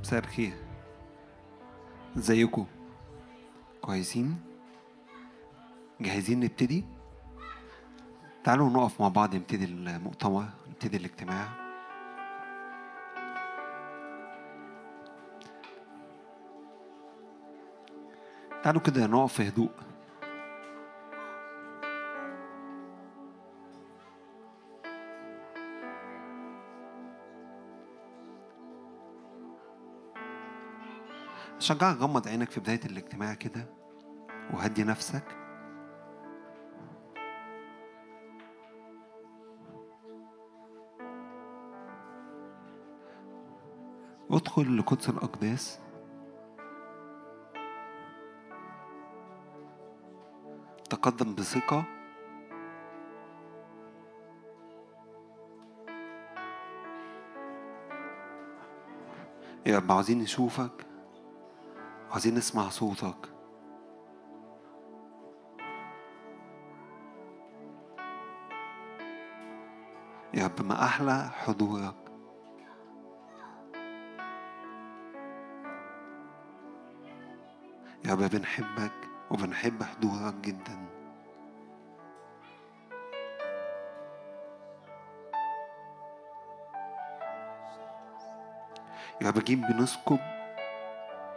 مساء الخير ازيكم كويسين جاهزين نبتدي تعالوا نقف مع بعض نبتدي المؤتمر نبتدي الاجتماع. تعالوا كده نقف في هدوء. شجعك غمض عينك في بداية الاجتماع كده وهدي نفسك. ادخل لقدس الأقداس. تقدم بثقة. يا رب عاوزين نشوفك. عايزين نسمع صوتك. يا رب ما أحلى حضورك. يا رب بنحبك وبنحب حضورك جدا. يا رب جايين بنسكب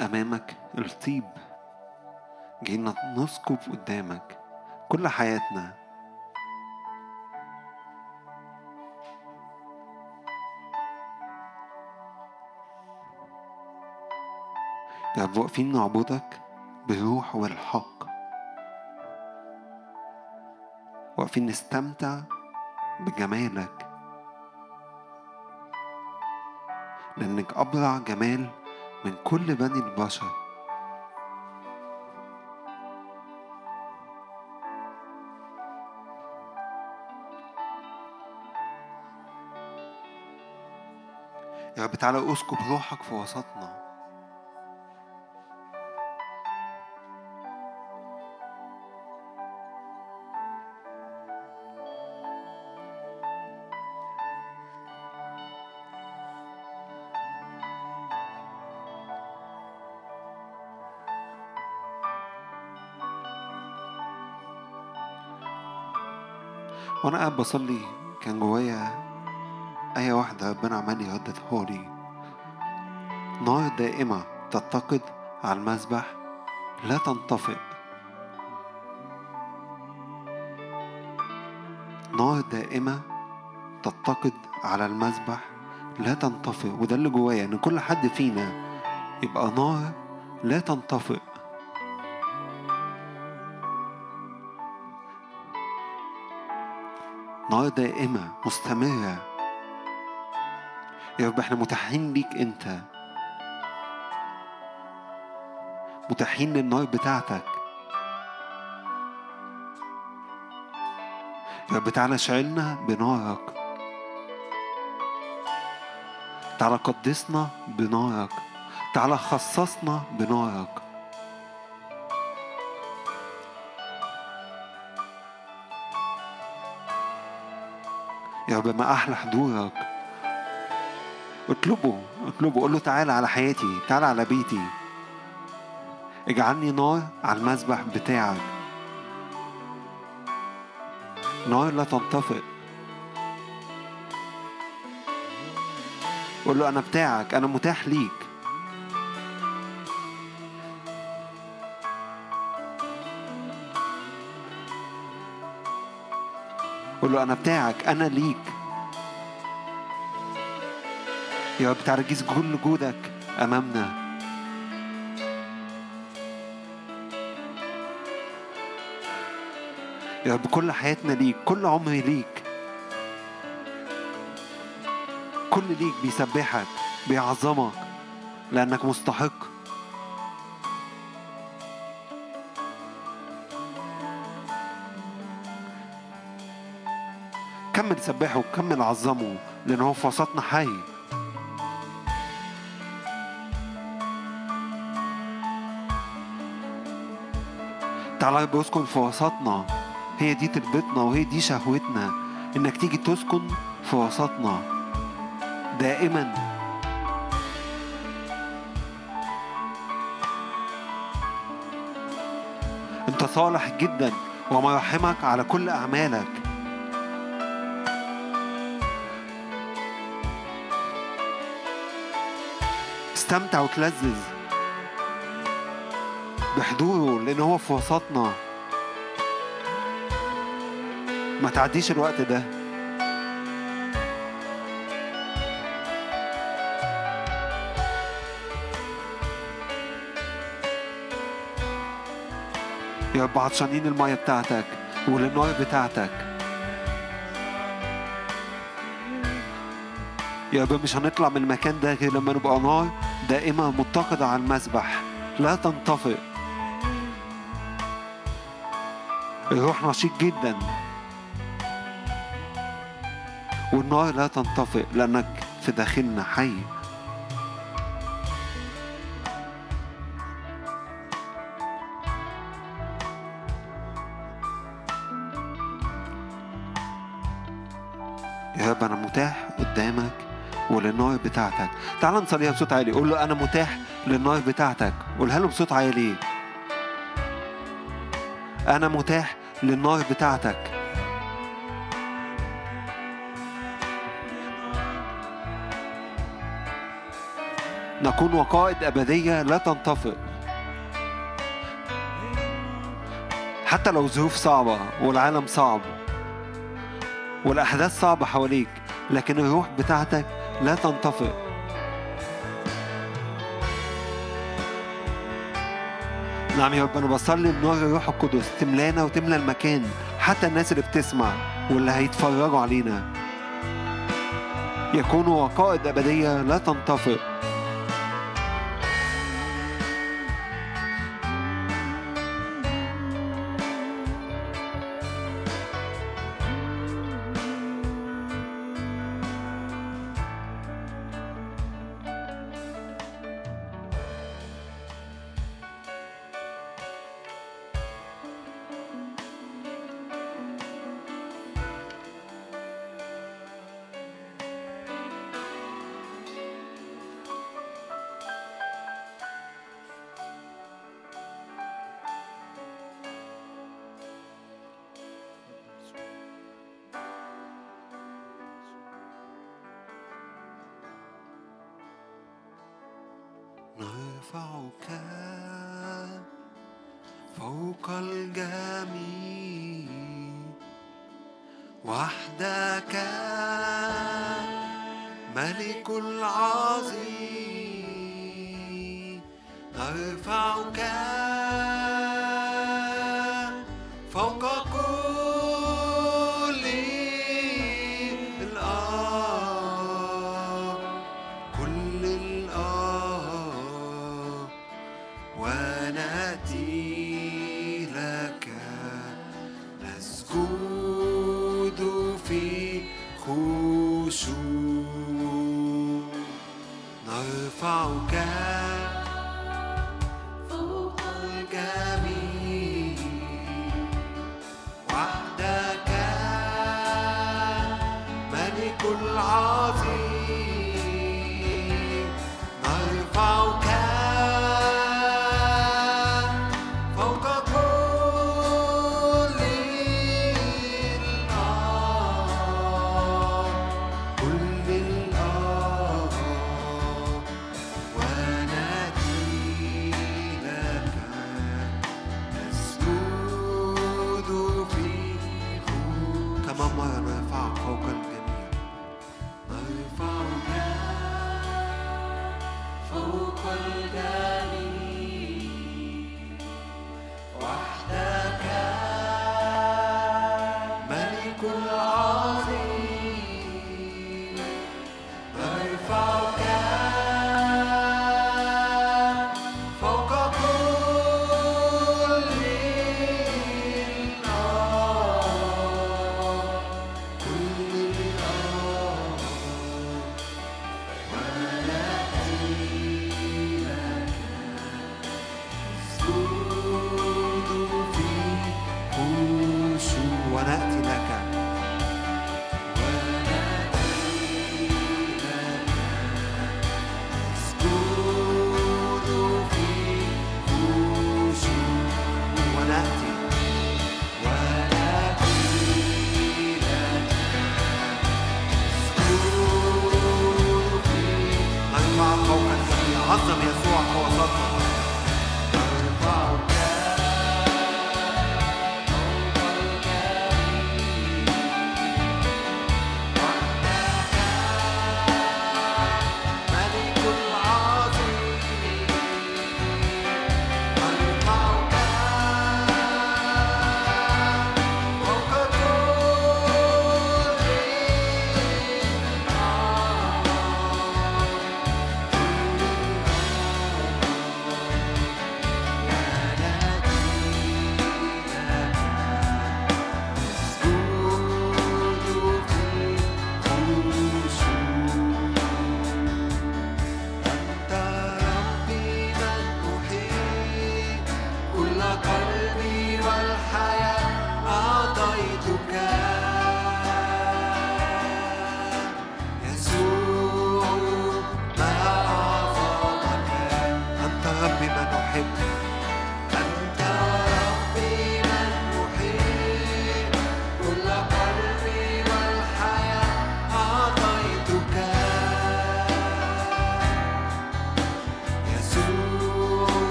أمامك الطيب. جايين نسكب قدامك كل حياتنا. يا رب واقفين نعبدك بالروح والحق. واقفين نستمتع بجمالك. لأنك أبرع جمال من كل بني البشر. يا رب تعالى أسكب روحك في وسطنا. وأنا قاعد بصلي كان جوايا آية واحدة ربنا عمال يرددها لي نار دائمة تتقد على المذبح لا تنطفئ. نار دائمة تتقد على المذبح لا تنطفئ. وده اللي جوايا إن كل حد فينا يبقى نار لا تنطفئ. نار دائمة مستمرة. يا رب إحنا متاحين ليك أنت. متاحين للنار بتاعتك. يا رب تعالى شعلنا بنارك. تعالى قدسنا بنارك. تعالى خصصنا بنارك. يا رب ما أحلى حضورك. اطلبه اطلبه. قول له تعالى على حياتي تعالى على بيتي. اجعلني نار على المذبح بتاعك. نار لا تنطفئ. قول له أنا بتاعك أنا متاح ليك. له أنا بتاعك أنا ليك. يا رب تعالى جيز كل جودك أمامنا. يا رب كل حياتنا ليك كل عمري ليك. كل ليك بيسبحك بيعظمك لأنك مستحق. نكمل نسبحه وكمل نعظمه لأن هو في وسطنا حي. تعالى بيسكن في وسطنا هي دي تربتنا وهي دي شهوتنا إنك تيجي تسكن في وسطنا دائما. أنت صالح جدا وما يرحمك على كل أعمالك. استمتع وتلذذ بحضوره لأن هو في وسطنا. ما تعديش الوقت ده. يا رب عطشانين المية بتاعتك والنار بتاعتك. يا رب مش هنطلع من المكان ده غير لما نبقى نار. دائمة متقدة على المسبح. لا تنطفئ. الروح نشيط جدا. والنار لا تنطفئ لأنك في داخلنا حي. بتاعتك. تعال نصليها بصوت عالي. قول له أنا متاح للنار بتاعتك. قولها له بصوت عالي. أنا متاح للنار بتاعتك. نكون وقائد أبدية لا تنطفئ حتى لو ظروف صعبة والعالم صعب والأحداث صعبة حواليك لكن الروح بتاعتك لا تنطفئ. نعم يا رب أنا بصلي بنور الروح القدس تملانا وتملى المكان حتى الناس اللي بتسمع واللي هيتفرجوا علينا. يكونوا وقائد أبدية لا تنطفئ.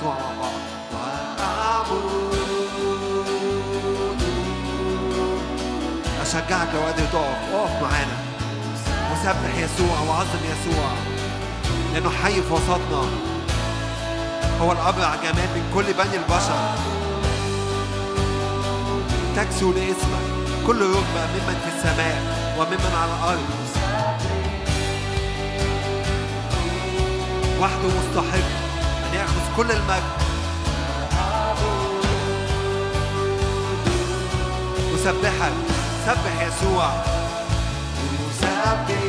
يسوع مع بعض. أشجعك لو قادر تقف. اقف معانا. وسبح يسوع وعظم يسوع. لأنه حي في وسطنا. هو الأبرع جمال من كل بني البشر. تكسو لاسمك كل ركبة ممن في السماء وممن على الأرض. وحده مستحق ياخذ كل المجد. أسبحك سبح يسوع. أسبح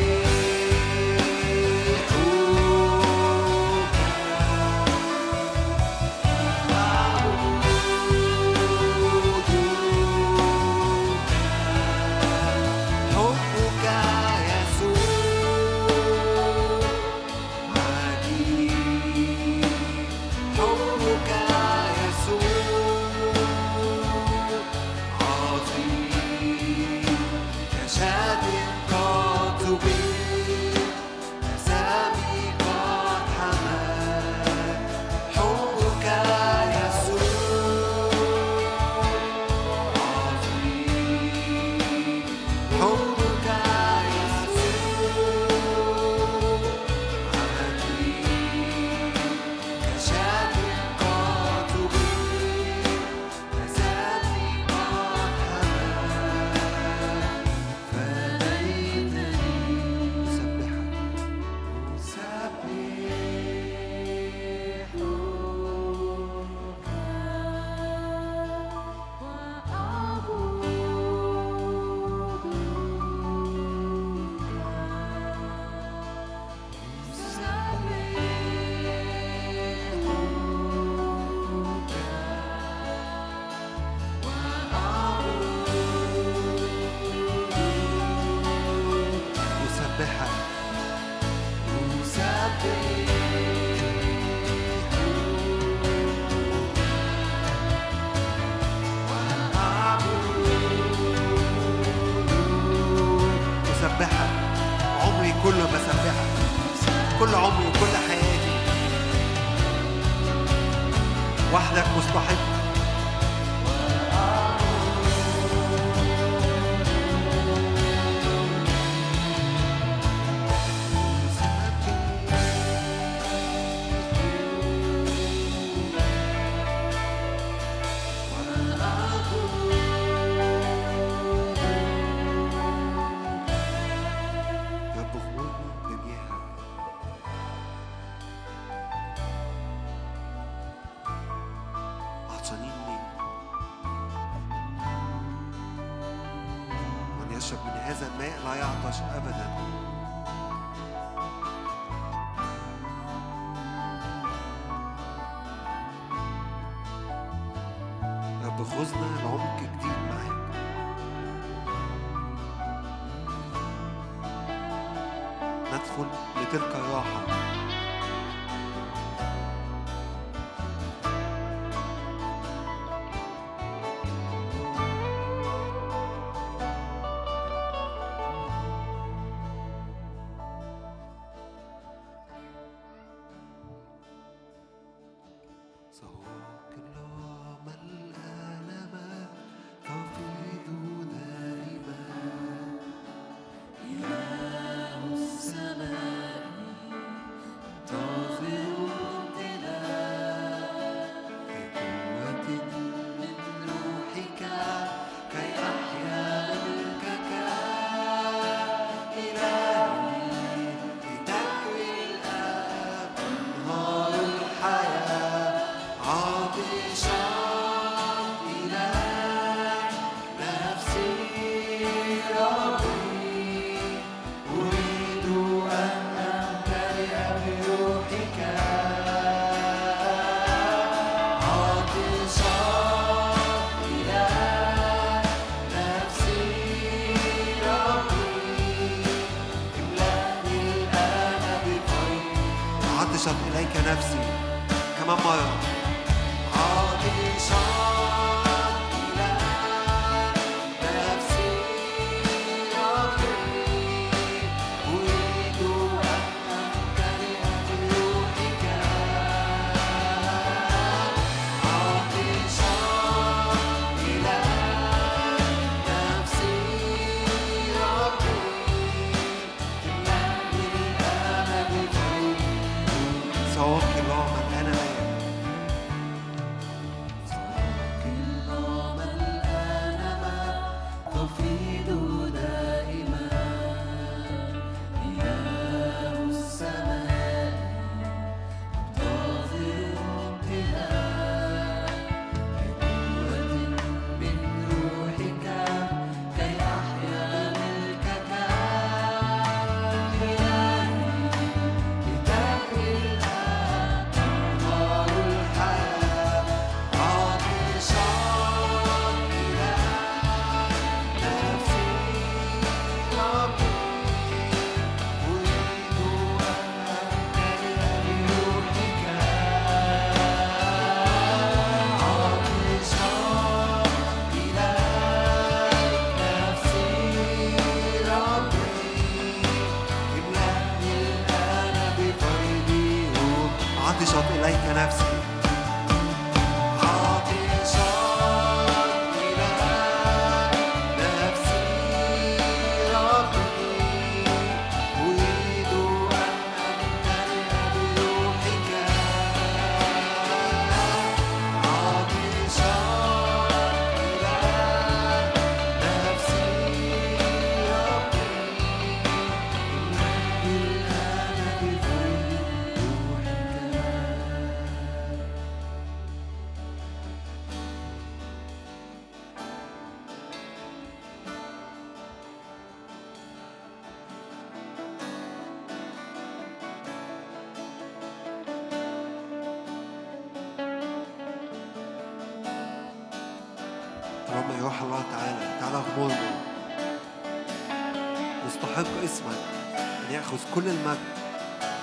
كل المجد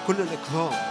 كل الإكرام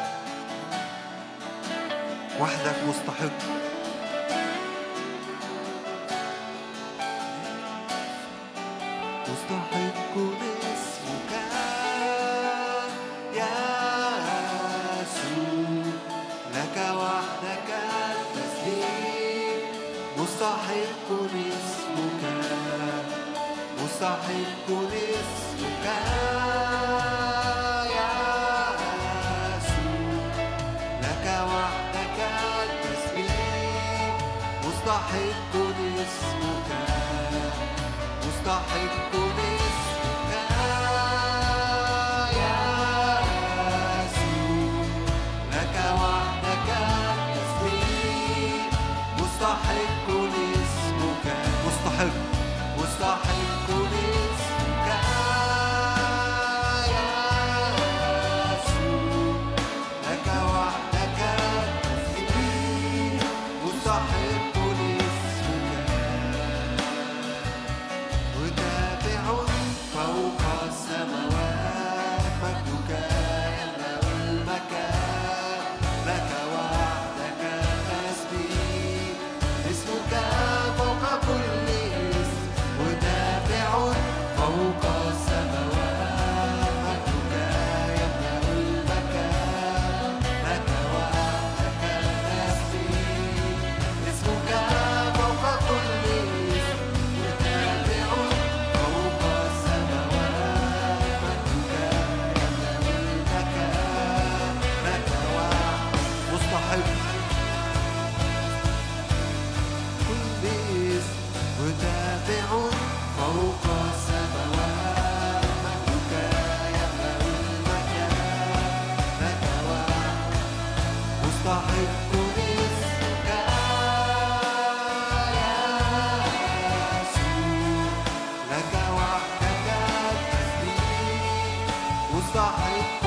مستحق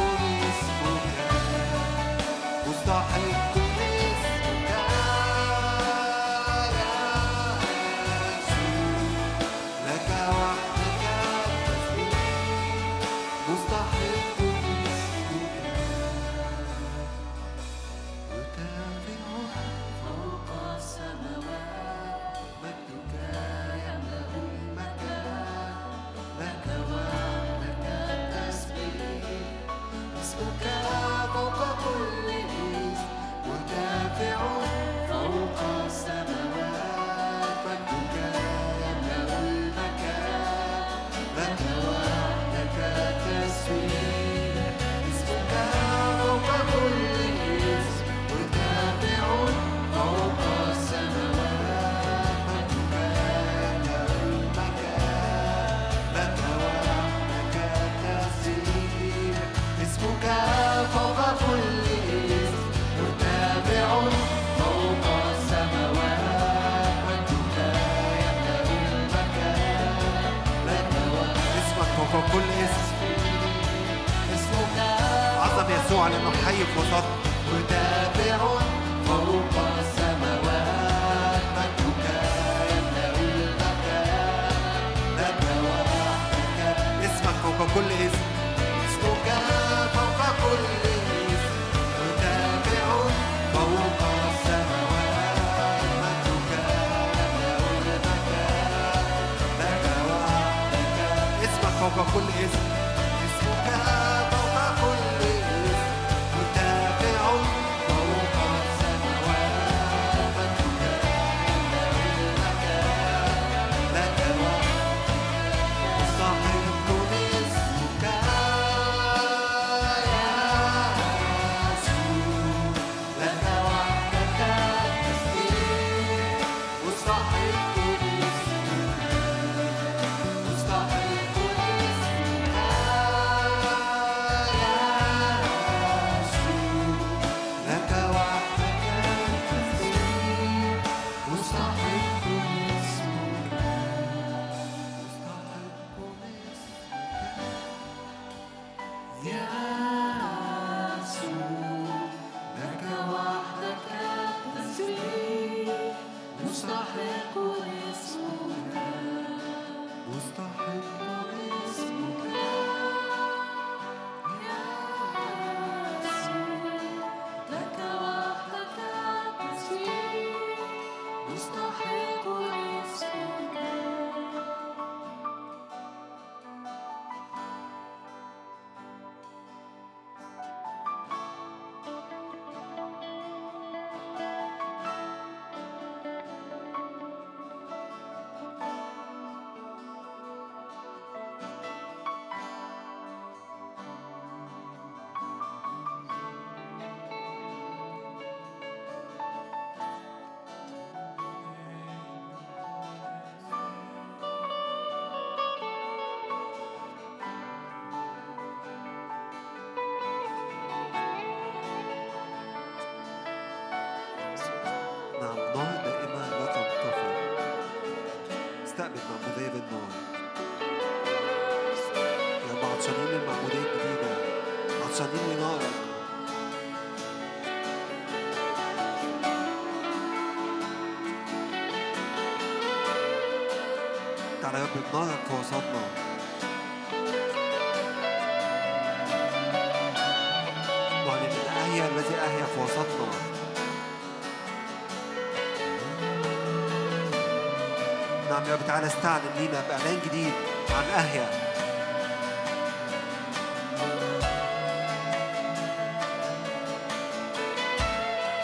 تعالى استعلن لينا بإعلان جديد عن أهيا.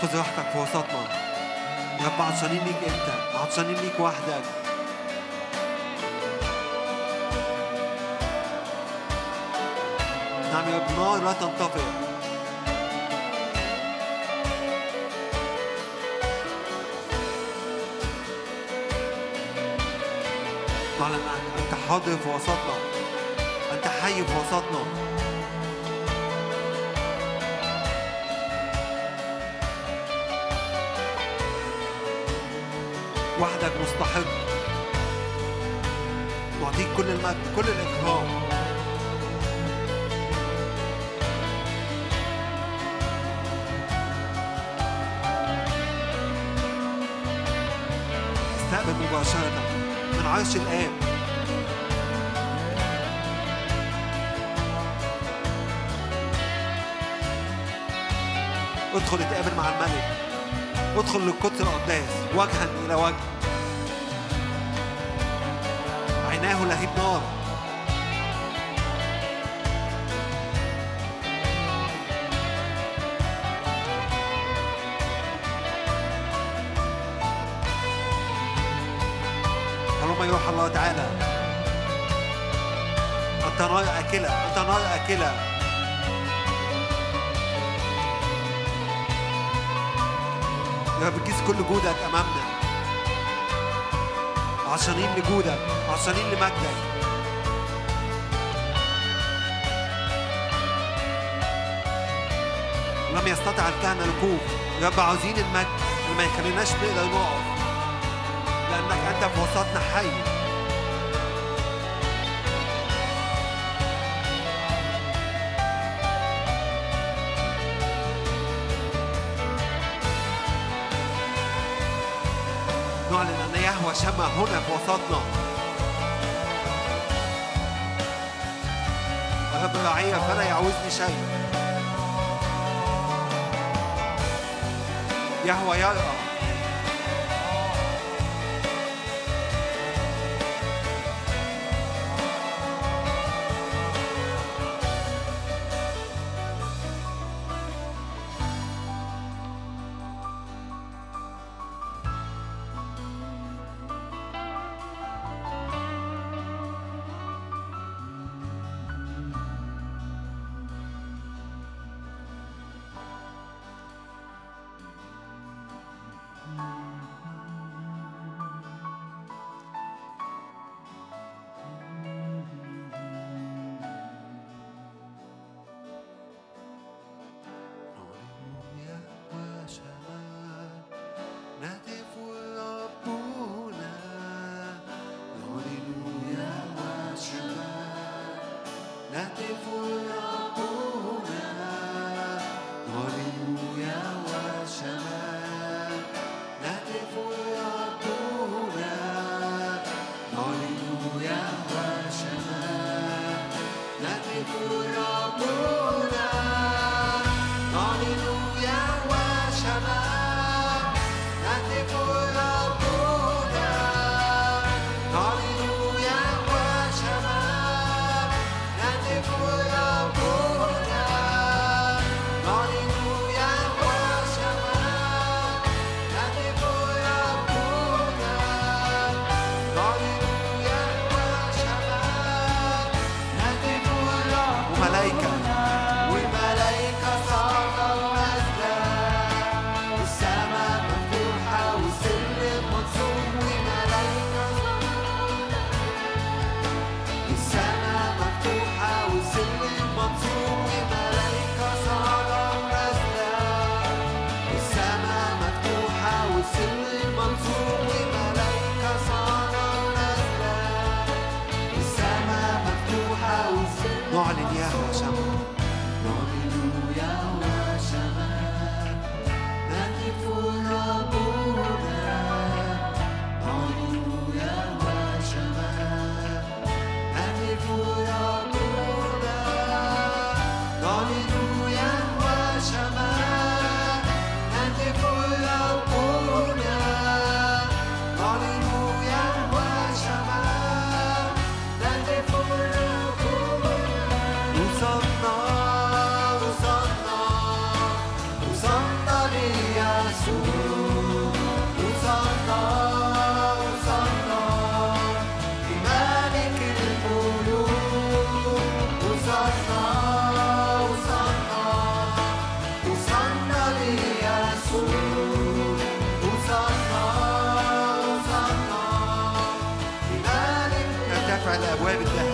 خذ راحتك في وسطنا. يا رب عطشانين ليك أنت عطشانين ليك وحدك. نعم يا رب نار لا تنطفئ. نعلن أنت حاضر في وسطنا. أنت حي في وسطنا. وحدك مستحق. نعطيك كل المجد كل الإكرام. مباشرة من عرش الآب. ادخل اتقابل مع الملك. ادخل للقدس الأقداس. وجها إلى وجه. عيناه لهيب نار. يروح الله تعالى. أنت نار أكلة أنت نار أكلة يا رب كيس كل جودك أمامنا. عطشانين لجودك عطشانين لمجدك. لم يستطع الكهنة الوقوف. يا رب عاوزين المجد. ما يخليناش نقدر نقف. لأنك أنت في وسطنا حي. شمع هنا في وسطنا رب رعية فلا يعوزني شيء يهوى يرى Thank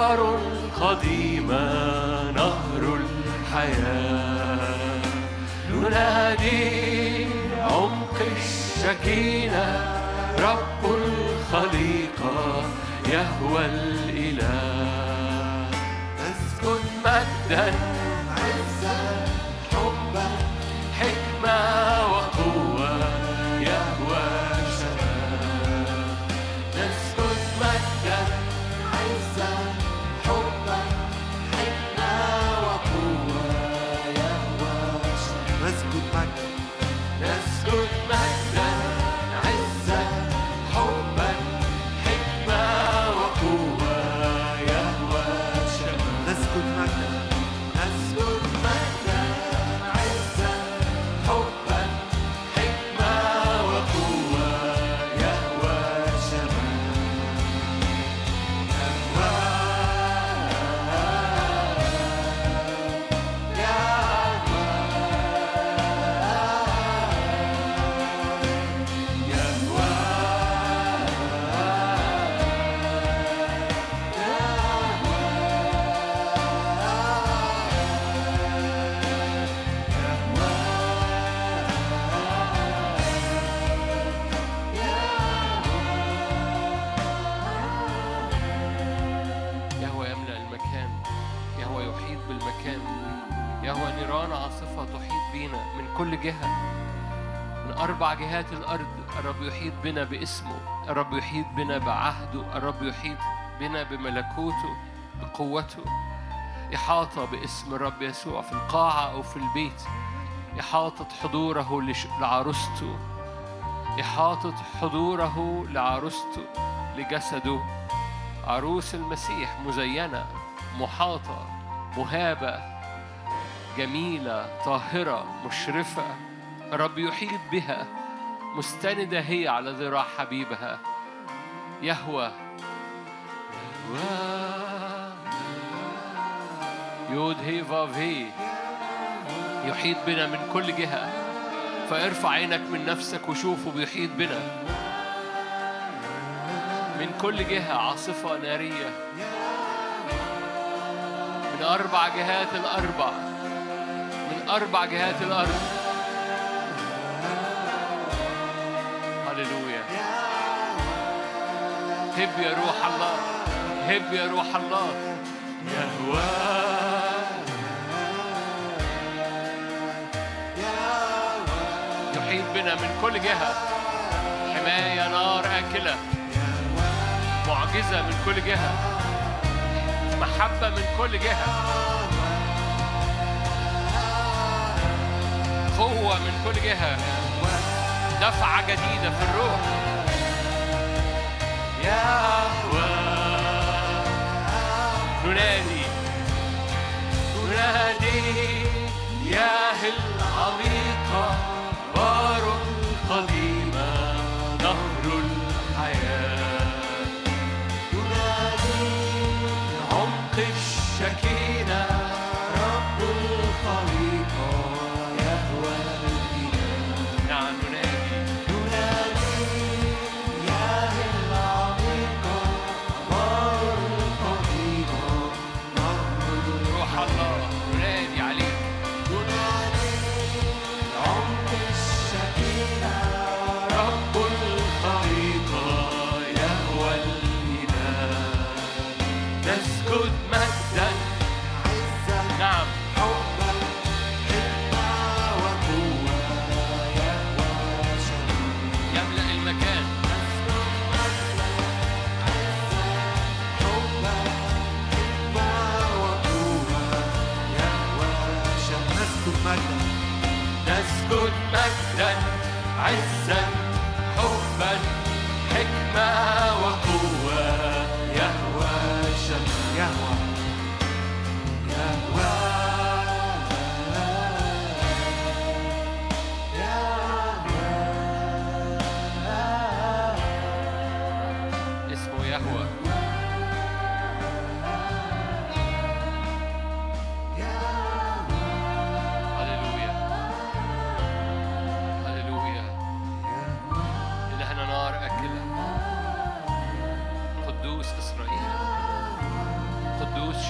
نهر قديم نهر الحياة. ننادي عمق الشكينة رب الخليقة يهوى الإله. اسكن مجدا جهات الأرض الرب يحيط بنا باسمه الرب يحيط بنا بعهده الرب يحيط بنا بملكوته بقوته. إحاطة باسم الرب يسوع في القاعة أو في البيت. إحاطة حضوره لعروسته. إحاطة حضوره لعروسته لجسده. عروس المسيح مزينة محاطة مهابة جميلة طاهرة مشرفة. الرب يحيط بها. مستندة هي على ذراع حبيبها. يهوى. يود هي فاف هي يحيط بنا من كل جهة. فارفع عينك من نفسك وشوفه بيحيط بنا. من كل جهة عاصفة نارية. من أربع جهات الأربع. من أربع جهات الأرض. هب يا روح الله هب يا روح الله. يهوى يحيط بنا من كل جهة. حماية نار آكلة. معجزة من كل جهة. محبة من كل جهة. قوة من كل جهة. دفعة جديدة في الروح. ننادي. ننادي. يا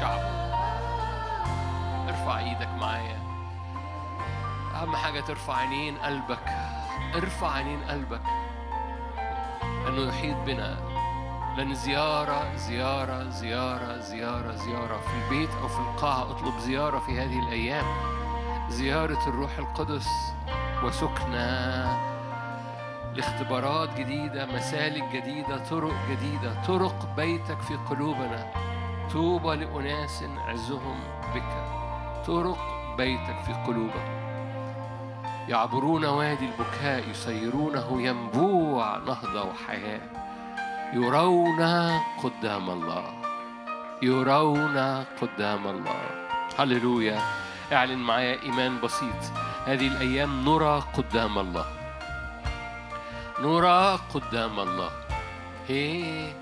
شعبه. ارفع إيدك معايا. أهم حاجة ترفع عينين قلبك. ارفع عينين قلبك. أنه يحيط بنا. لأن زيارة زيارة زيارة زيارة زيارة. في البيت أو في القاعة أطلب زيارة في هذه الأيام. زيارة الروح القدس وسكنى لاختبارات جديدة مسالك جديدة طرق جديدة طرق بيتك في قلوبنا. طوبى لأناس عزهم بك. طرق بيتك في قلوبك يعبرون وادي البكاء يسيرونه ينبوع نهضة وحياة يرون قدام الله. يرون قدام الله. هللويا. اعلن معايا إيمان بسيط. هذه الأيام نرى قدام الله. نرى قدام الله. هي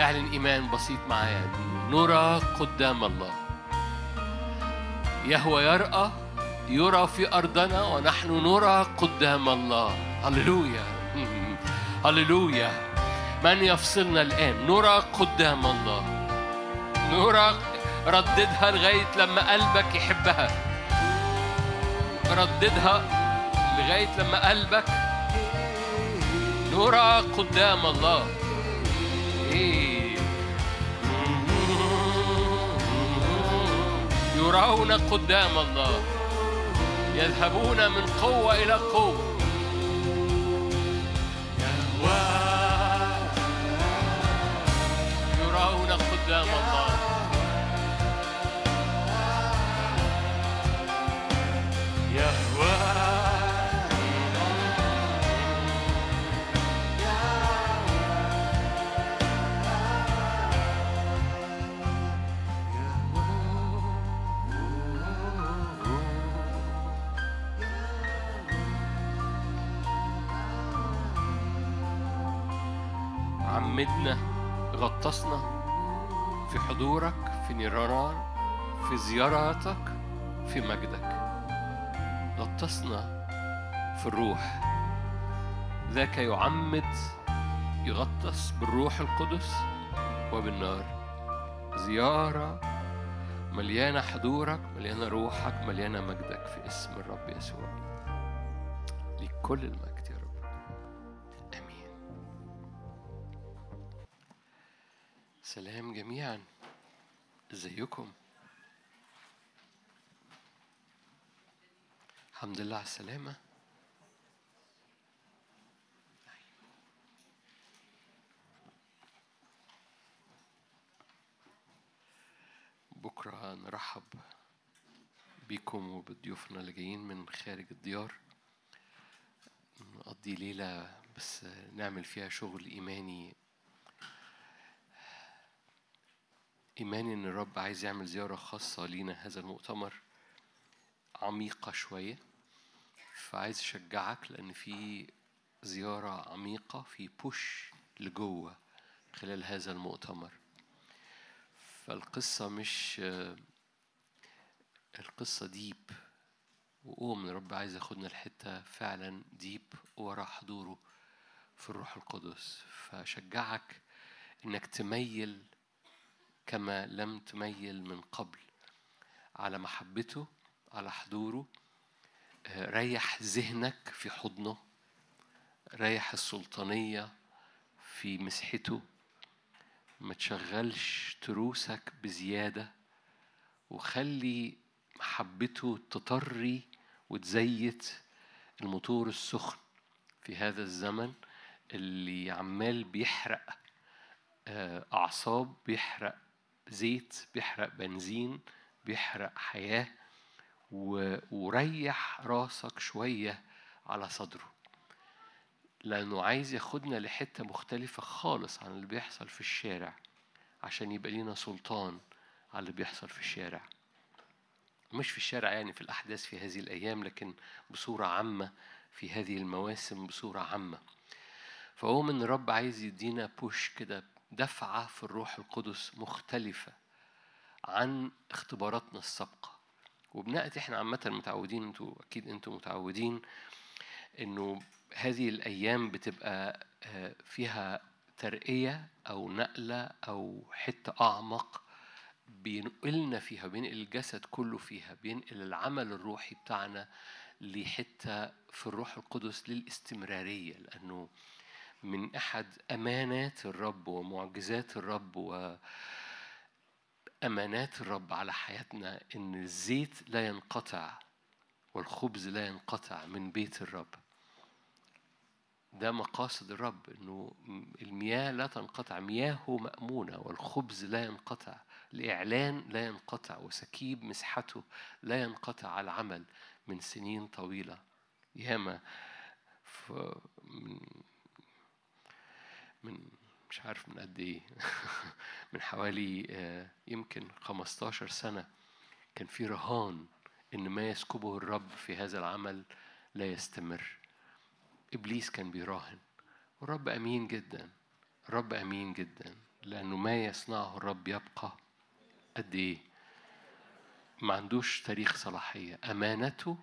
اعلن إيمان بسيط معايا. نرى قدام الله. يهوى يرأى يرى في أرضنا ونحن نرى قدام الله. هللويا. هللويا. من يفصلنا الآن؟ نرى قدام الله. نرى رددها لغاية لما قلبك يحبها. رددها لغاية لما قلبك. نرى قدام الله. يرون قدام الله يذهبون من قوة إلى قوة. يرون قدام الله. عمدنا غطسنا في حضورك في نيرانار في زياراتك في مجدك. غطسنا في الروح. ذاك يعمد يغطس بالروح القدس وبالنار. زيارة مليانة حضورك مليانة روحك مليانة مجدك في اسم الرب يسوع. لكل المجد. سلام جميعا. إزيكم؟ الحمد لله على السلامة. بكرة نرحب بيكم وبضيوفنا اللي جايين من خارج الديار. نقضي ليلة بس نعمل فيها شغل إيماني إيماني إن الرب عايز يعمل زيارة خاصة لينا هذا المؤتمر عميقة شوية. فعايز أشجعك لأن في زيارة عميقة في بوش لجوة خلال هذا المؤتمر. فالقصة مش القصة ديب وقوم الرب عايز ياخدنا الحتة فعلا ديب ورا حضوره في الروح القدس. فشجعك إنك تميل كما لم تميل من قبل على محبته على حضوره. ريح ذهنك في حضنه ريح السلطانية في مسحته. ما تشغلش تروسك بزيادة وخلي محبته تطري وتزيت الموتور السخن في هذا الزمن اللي عمال بيحرق أعصاب بيحرق زيت بيحرق بنزين بيحرق حياة وريح راسك شوية على صدره. لأنه عايز ياخدنا لحتة مختلفة خالص عن اللي بيحصل في الشارع عشان يبقى لينا سلطان على اللي بيحصل في الشارع. مش في الشارع يعني في الأحداث في هذه الأيام لكن بصورة عامة في هذه المواسم بصورة عامة. فهو من الرب عايز يدينا بوش كده دفعة في الروح القدس مختلفة عن اختباراتنا السابقة. وبنأتي إحنا عامة متعودين أنتوا أكيد أنتوا متعودين إنه هذه الأيام بتبقى فيها ترقية أو نقلة أو حتة أعمق بينقلنا فيها بينقل الجسد كله فيها بينقل العمل الروحي بتاعنا لحتة في الروح القدس للاستمرارية لأنه من أحد أمانات الرب ومعجزات الرب وأمانات الرب على حياتنا إن الزيت لا ينقطع والخبز لا ينقطع من بيت الرب. ده مقاصد الرب إنه المياه لا تنقطع مياهه مأمونة والخبز لا ينقطع الإعلان لا ينقطع وسكيب مسحته لا ينقطع العمل من سنين طويلة. ياما من من مش عارف من قد إيه من حوالي يمكن 15 سنة كان في رهان إن ما يسكبه الرب في هذا العمل لا يستمر. إبليس كان بيراهن. والرب أمين جدا الرب أمين جدا لأنه ما يصنعه الرب يبقى قد إيه. ما عندوش تاريخ صلاحية. أمانته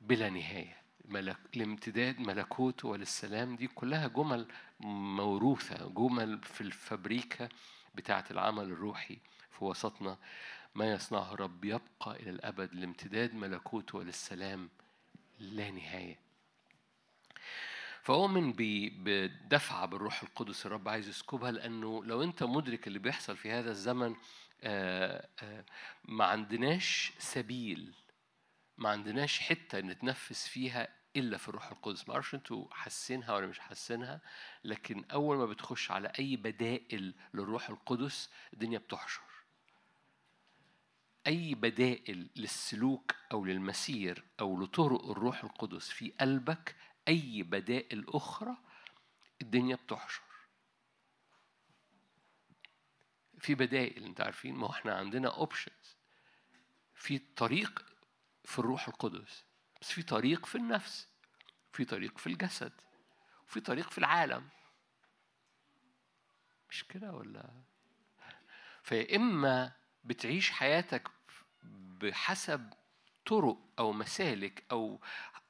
بلا نهاية. ملك الامتداد ملكوته وللسلام دي كلها جمل موروثة جمل في الفابريكا بتاعة العمل الروحي في وسطنا. ما يصنعه الرب يبقى إلى الأبد لامتداد ملكوته وللسلام لا نهاية. فأؤمن بدفعة بالروح القدس الرب عايز يسكبها لأنه لو أنت مدرك اللي بيحصل في هذا الزمن آه، آه، ما عندناش سبيل ما عندناش حتة نتنفس فيها إلا في الروح القدس. ما أعرفش أنتوا حاسينها ولا مش حاسينها لكن أول ما بتخش على أي بدائل للروح القدس الدنيا بتحشر. أي بدائل للسلوك أو للمسير أو لطرق الروح القدس في قلبك أي بدائل أخرى الدنيا بتحشر. في بدائل أنت عارفين؟ ما إحنا عندنا اوبشنز في طريق في الروح القدس. بس في طريق في النفس في طريق في الجسد وفي طريق في العالم. مش كده ولا؟ فيا اما بتعيش حياتك بحسب طرق أو مسالك أو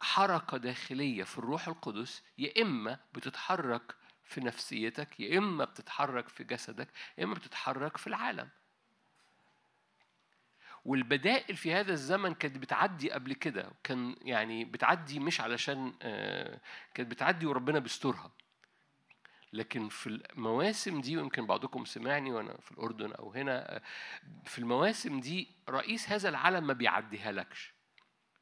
حركة داخلية في الروح القدس يا إما بتتحرك في نفسيتك يا إما بتتحرك في جسدك يا إما بتتحرك في العالم. والبدائل في هذا الزمن كانت بتعدي قبل كده كان يعني بتعدي مش علشان آه، كانت بتعدي وربنا بيسترها. لكن في المواسم دي ويمكن بعضكم سمعني وأنا في الأردن أو هنا آه، في المواسم دي رئيس هذا العالم ما بيعديها لكش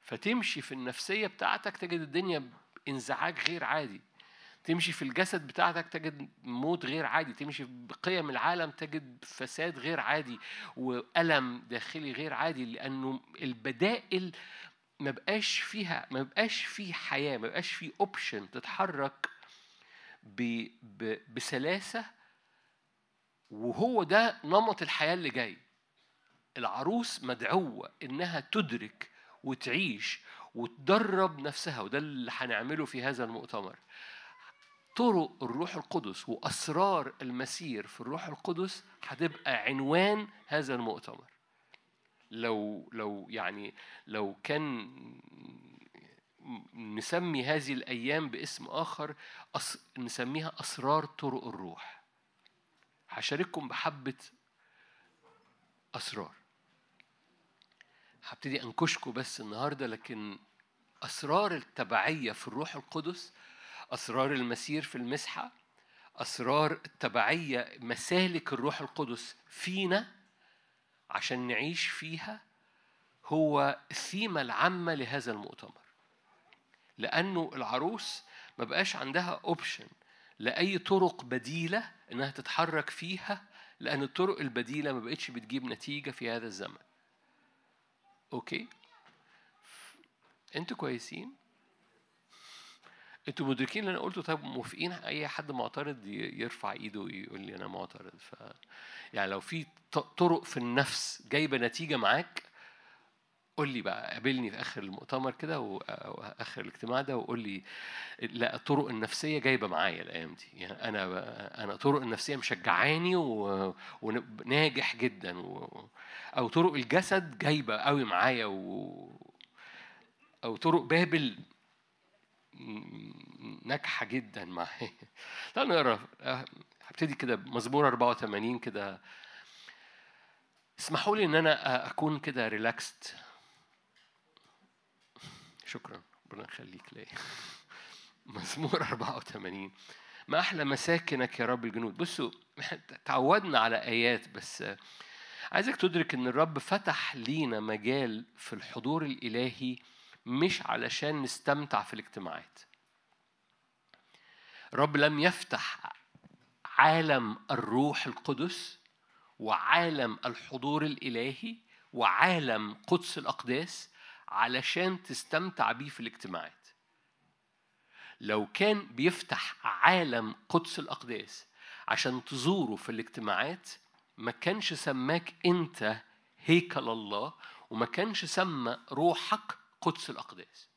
فتمشي في النفسية بتاعتك تجد الدنيا انزعاج غير عادي. تمشي في الجسد بتاعتك تجد موت غير عادي تمشي بقيم العالم تجد فساد غير عادي وألم داخلي غير عادي لأنه البدائل ما بقاش فيها ما بقاش في حياة ما بقاش في اوبشن تتحرك بسلاسة وهو ده نمط الحياة اللي جاي. العروس مدعوة إنها تدرك وتعيش وتدرب نفسها وده اللي هنعمله في هذا المؤتمر. طرق الروح القدس وأسرار المسير في الروح القدس هتبقى عنوان هذا المؤتمر. لو لو يعني لو كان نسمي هذه الأيام باسم آخر أس نسميها أسرار طرق الروح. هشارككم بحبة أسرار. هبتدي أنكشكم بس النهاردة لكن أسرار التبعية في الروح القدس أسرار المسير في المسحة أسرار التبعية مسالك الروح القدس فينا عشان نعيش فيها هو الثيمة العامة لهذا المؤتمر. لأنه العروس ما بقاش عندها أوبشن لأي طرق بديلة إنها تتحرك فيها لأن الطرق البديلة ما بقتش بتجيب نتيجة في هذا الزمن. أوكي؟ أنتوا كويسين؟ أنتوا مدركين اللي أنا قلته؟ طيب موافقين اي حد معترض يرفع ايده ويقول لي أنا معترض. ف يعني لو في طرق في النفس جايبة نتيجة معاك قول لي بقى. قابلني في آخر المؤتمر كده أو آخر الاجتماع ده وقول لي لا الطرق النفسية جايبة معايا الأيام دي. يعني أنا أنا طرق النفسية مشجعاني وناجح جدا و... أو طرق الجسد جايبة قوي معايا و... أو طرق بابل ناجحة جدا معايا. تعالوا نقرا هبتدي كده مزمور 84 كده. اسمحوا لي إن أنا أكون كده ريلاكست شكرا ربنا يخليك ليا مزمور 84 ما أحلى مساكنك يا رب الجنود؟ بصوا تعودنا على آيات بس عايزك تدرك إن الرب فتح لينا مجال في الحضور الإلهي مش علشان نستمتع في الاجتماعات. رب لم يفتح عالم الروح القدس وعالم الحضور الإلهي وعالم قدس الأقداس علشان تستمتع بيه في الاجتماعات. لو كان بيفتح عالم قدس الأقداس عشان تزوره في الاجتماعات ما كانش سماك أنت هيكل الله وما كانش سمى روحك قدس الأقداس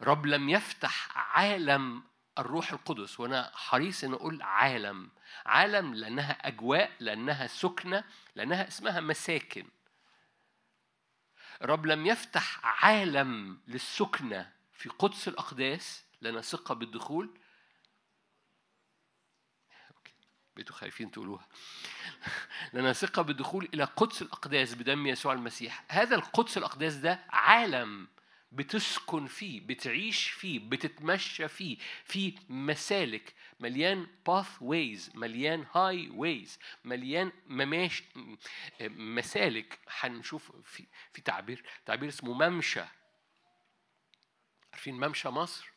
رب لم يفتح عالم الروح القدس وأنا حريص ان أقول عالم. عالم لأنها أجواء لأنها سكنة لأنها اسمها مساكن. رب لم يفتح عالم للسكنة في قدس الاقداس لنا ثقة بالدخول بقيتوا خايفين تقولوها. لنا ثقة بالدخول إلى قدس الأقداس بدم يسوع المسيح. هذا القدس الأقداس ده عالم بتسكن فيه بتعيش فيه بتتمشى فيه في مسالك مليان باث ويز مليان هاي ويز مليان مماش مسالك هنشوف في في تعبير تعبير اسمه ممشى. عارفين ممشى مصر؟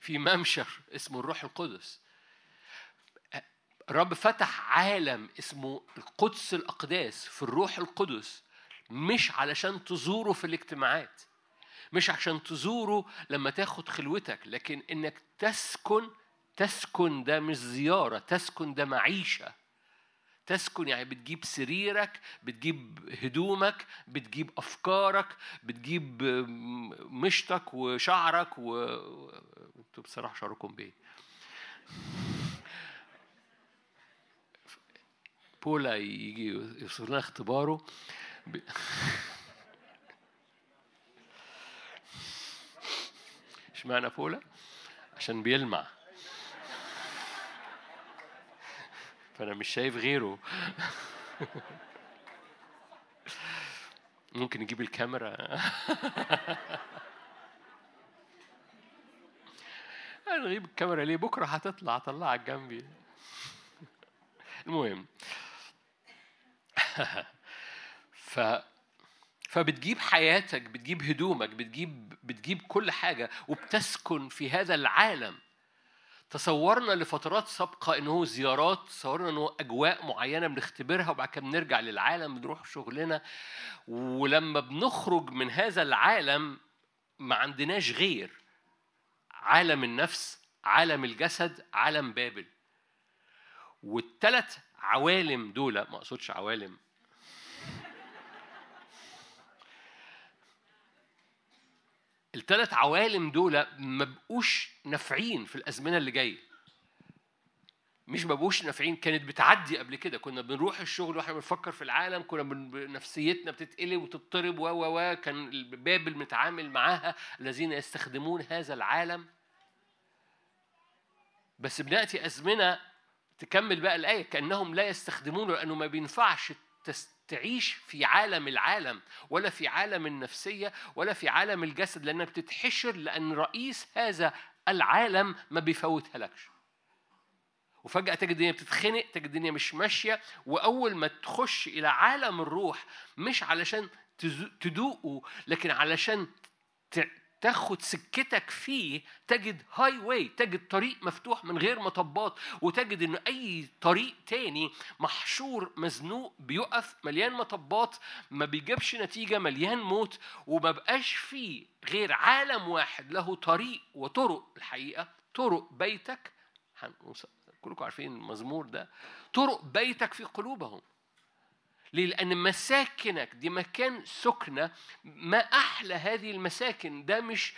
في ممشى اسمه الروح القدس. الرب فتح عالم اسمه القدس الأقداس في الروح القدس مش علشان تزوره في الاجتماعات مش عشان تزوره لما تاخد خلوتك لكن إنك تسكن تسكن ده مش زيارة تسكن ده معيشة. تسكن يعني بتجيب سريرك بتجيب هدومك بتجيب أفكارك بتجيب مشتك وشعرك و أنتوا بصراحة شعركم بيه. بولا يجي يوصل لنا اختباره. ب... اشمعنى بولا؟ عشان بيلمع. فأنا مش شايف غيره. ممكن نجيب الكاميرا. نجيب الكاميرا ليه؟ بكرة هتطلع طلعك جنبي. المهم. ف فبتجيب حياتك بتجيب هدومك بتجيب بتجيب كل حاجة وبتسكن في هذا العالم. تصورنا لفترات سابقة إنه زيارات تصورنا إنه أجواء معينة بنختبرها وبعد كده بنرجع للعالم بنروح شغلنا. ولما بنخرج من هذا العالم ما عندناش غير عالم النفس عالم الجسد عالم بابل. والثلاث عوالم دول ما أقصدش عوالم. الثلاث عوالم دول ما بقوش نافعين في الأزمنة اللي جاية. مش ما بقوش نافعين كانت بتعدي قبل كده. كنا بنروح الشغل وإحنا بنفكر في العالم كنا. نفسيتنا بتتقلب وتضطرب و و كان بابل متعامل معاها الذين يستخدمون هذا العالم. بس بنأتي أزمنة تكمل بقى الآية كأنهم لا يستخدمونه لأنه ما بينفعش تعيش في عالم العالم ولا في عالم النفسية ولا في عالم الجسد لأنك بتتحشر لأن رئيس هذا العالم ما بيفوتها لكش. وفجأة تجد الدنيا بتتخنق تجد الدنيا مش ماشية وأول ما تخش إلى عالم الروح مش علشان تدوقه لكن علشان تاخد سكتك فيه تجد هاي واي تجد طريق مفتوح من غير مطبات وتجد إن أي طريق تاني محشور مزنوق بيقف مليان مطبات ما بيجيبش نتيجة مليان موت وما بقاش فيه غير عالم واحد له طريق وطرق. الحقيقة طرق بيتك كلكم عارفين المزمور ده طرق بيتك في قلوبهم. ليه؟ لأن مساكنك دي مكان سكنة ما أحلى هذه المساكن. ده مش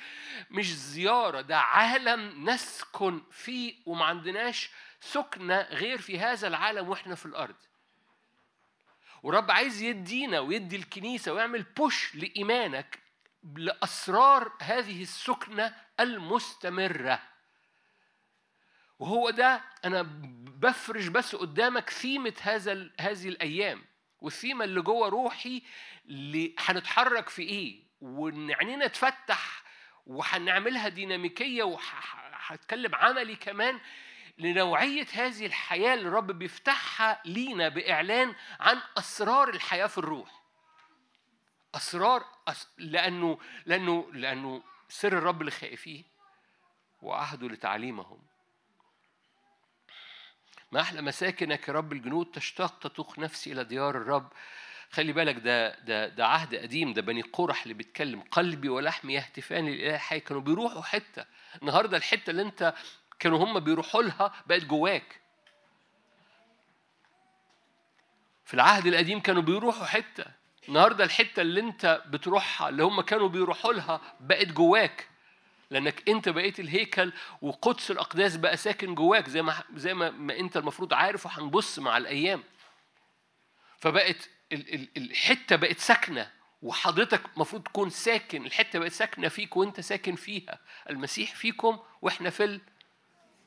مش زيارة ده عالم نسكن فيه وما عندناش سكنة غير في هذا العالم وإحنا في الأرض. ورب عايز يدينا ويدي الكنيسة ويعمل بوش لإيمانك لأسرار هذه السكنة المستمرة. وهو ده أنا بفرش بس قدامك ثيمة هذا هذه الأيام. والثيمة اللي جوه روحي اللي هنتحرك في إيه؟ وإن عينينا تفتح وهنعملها ديناميكية وهتكلم عملي كمان لنوعية هذه الحياة اللي الرب بيفتحها لينا بإعلان عن أسرار الحياة في الروح. أسرار أس... لأنه لأنه لأنه سر الرب لخائفيه وعهده لتعليمهم. ما أحلى مساكنك يا رب الجنود تشتاق تتوق نفسي إلى ديار الرب. خلي بالك ده ده ده عهد قديم ده بني قرح اللي بيتكلم. قلبي ولحمي يهتفان للإله حي كانوا بيروحوا حتة. النهارده الحتة اللي أنت كانوا هم بيروحوا لها بقت جواك. في العهد القديم كانوا بيروحوا حتة. النهارده الحتة اللي أنت بتروحها اللي هم كانوا بيروحوا لها بقت جواك. لأنك أنت بقيت الهيكل وقدس الأقداس بقى ساكن جواك زي ما زي ما, ما أنت المفروض عارف وهنبص مع الأيام. فبقت الحتة بقت ساكنة وحضرتك المفروض تكون ساكن. الحتة بقت ساكنة فيك وأنت ساكن فيها. المسيح فيكم وإحنا في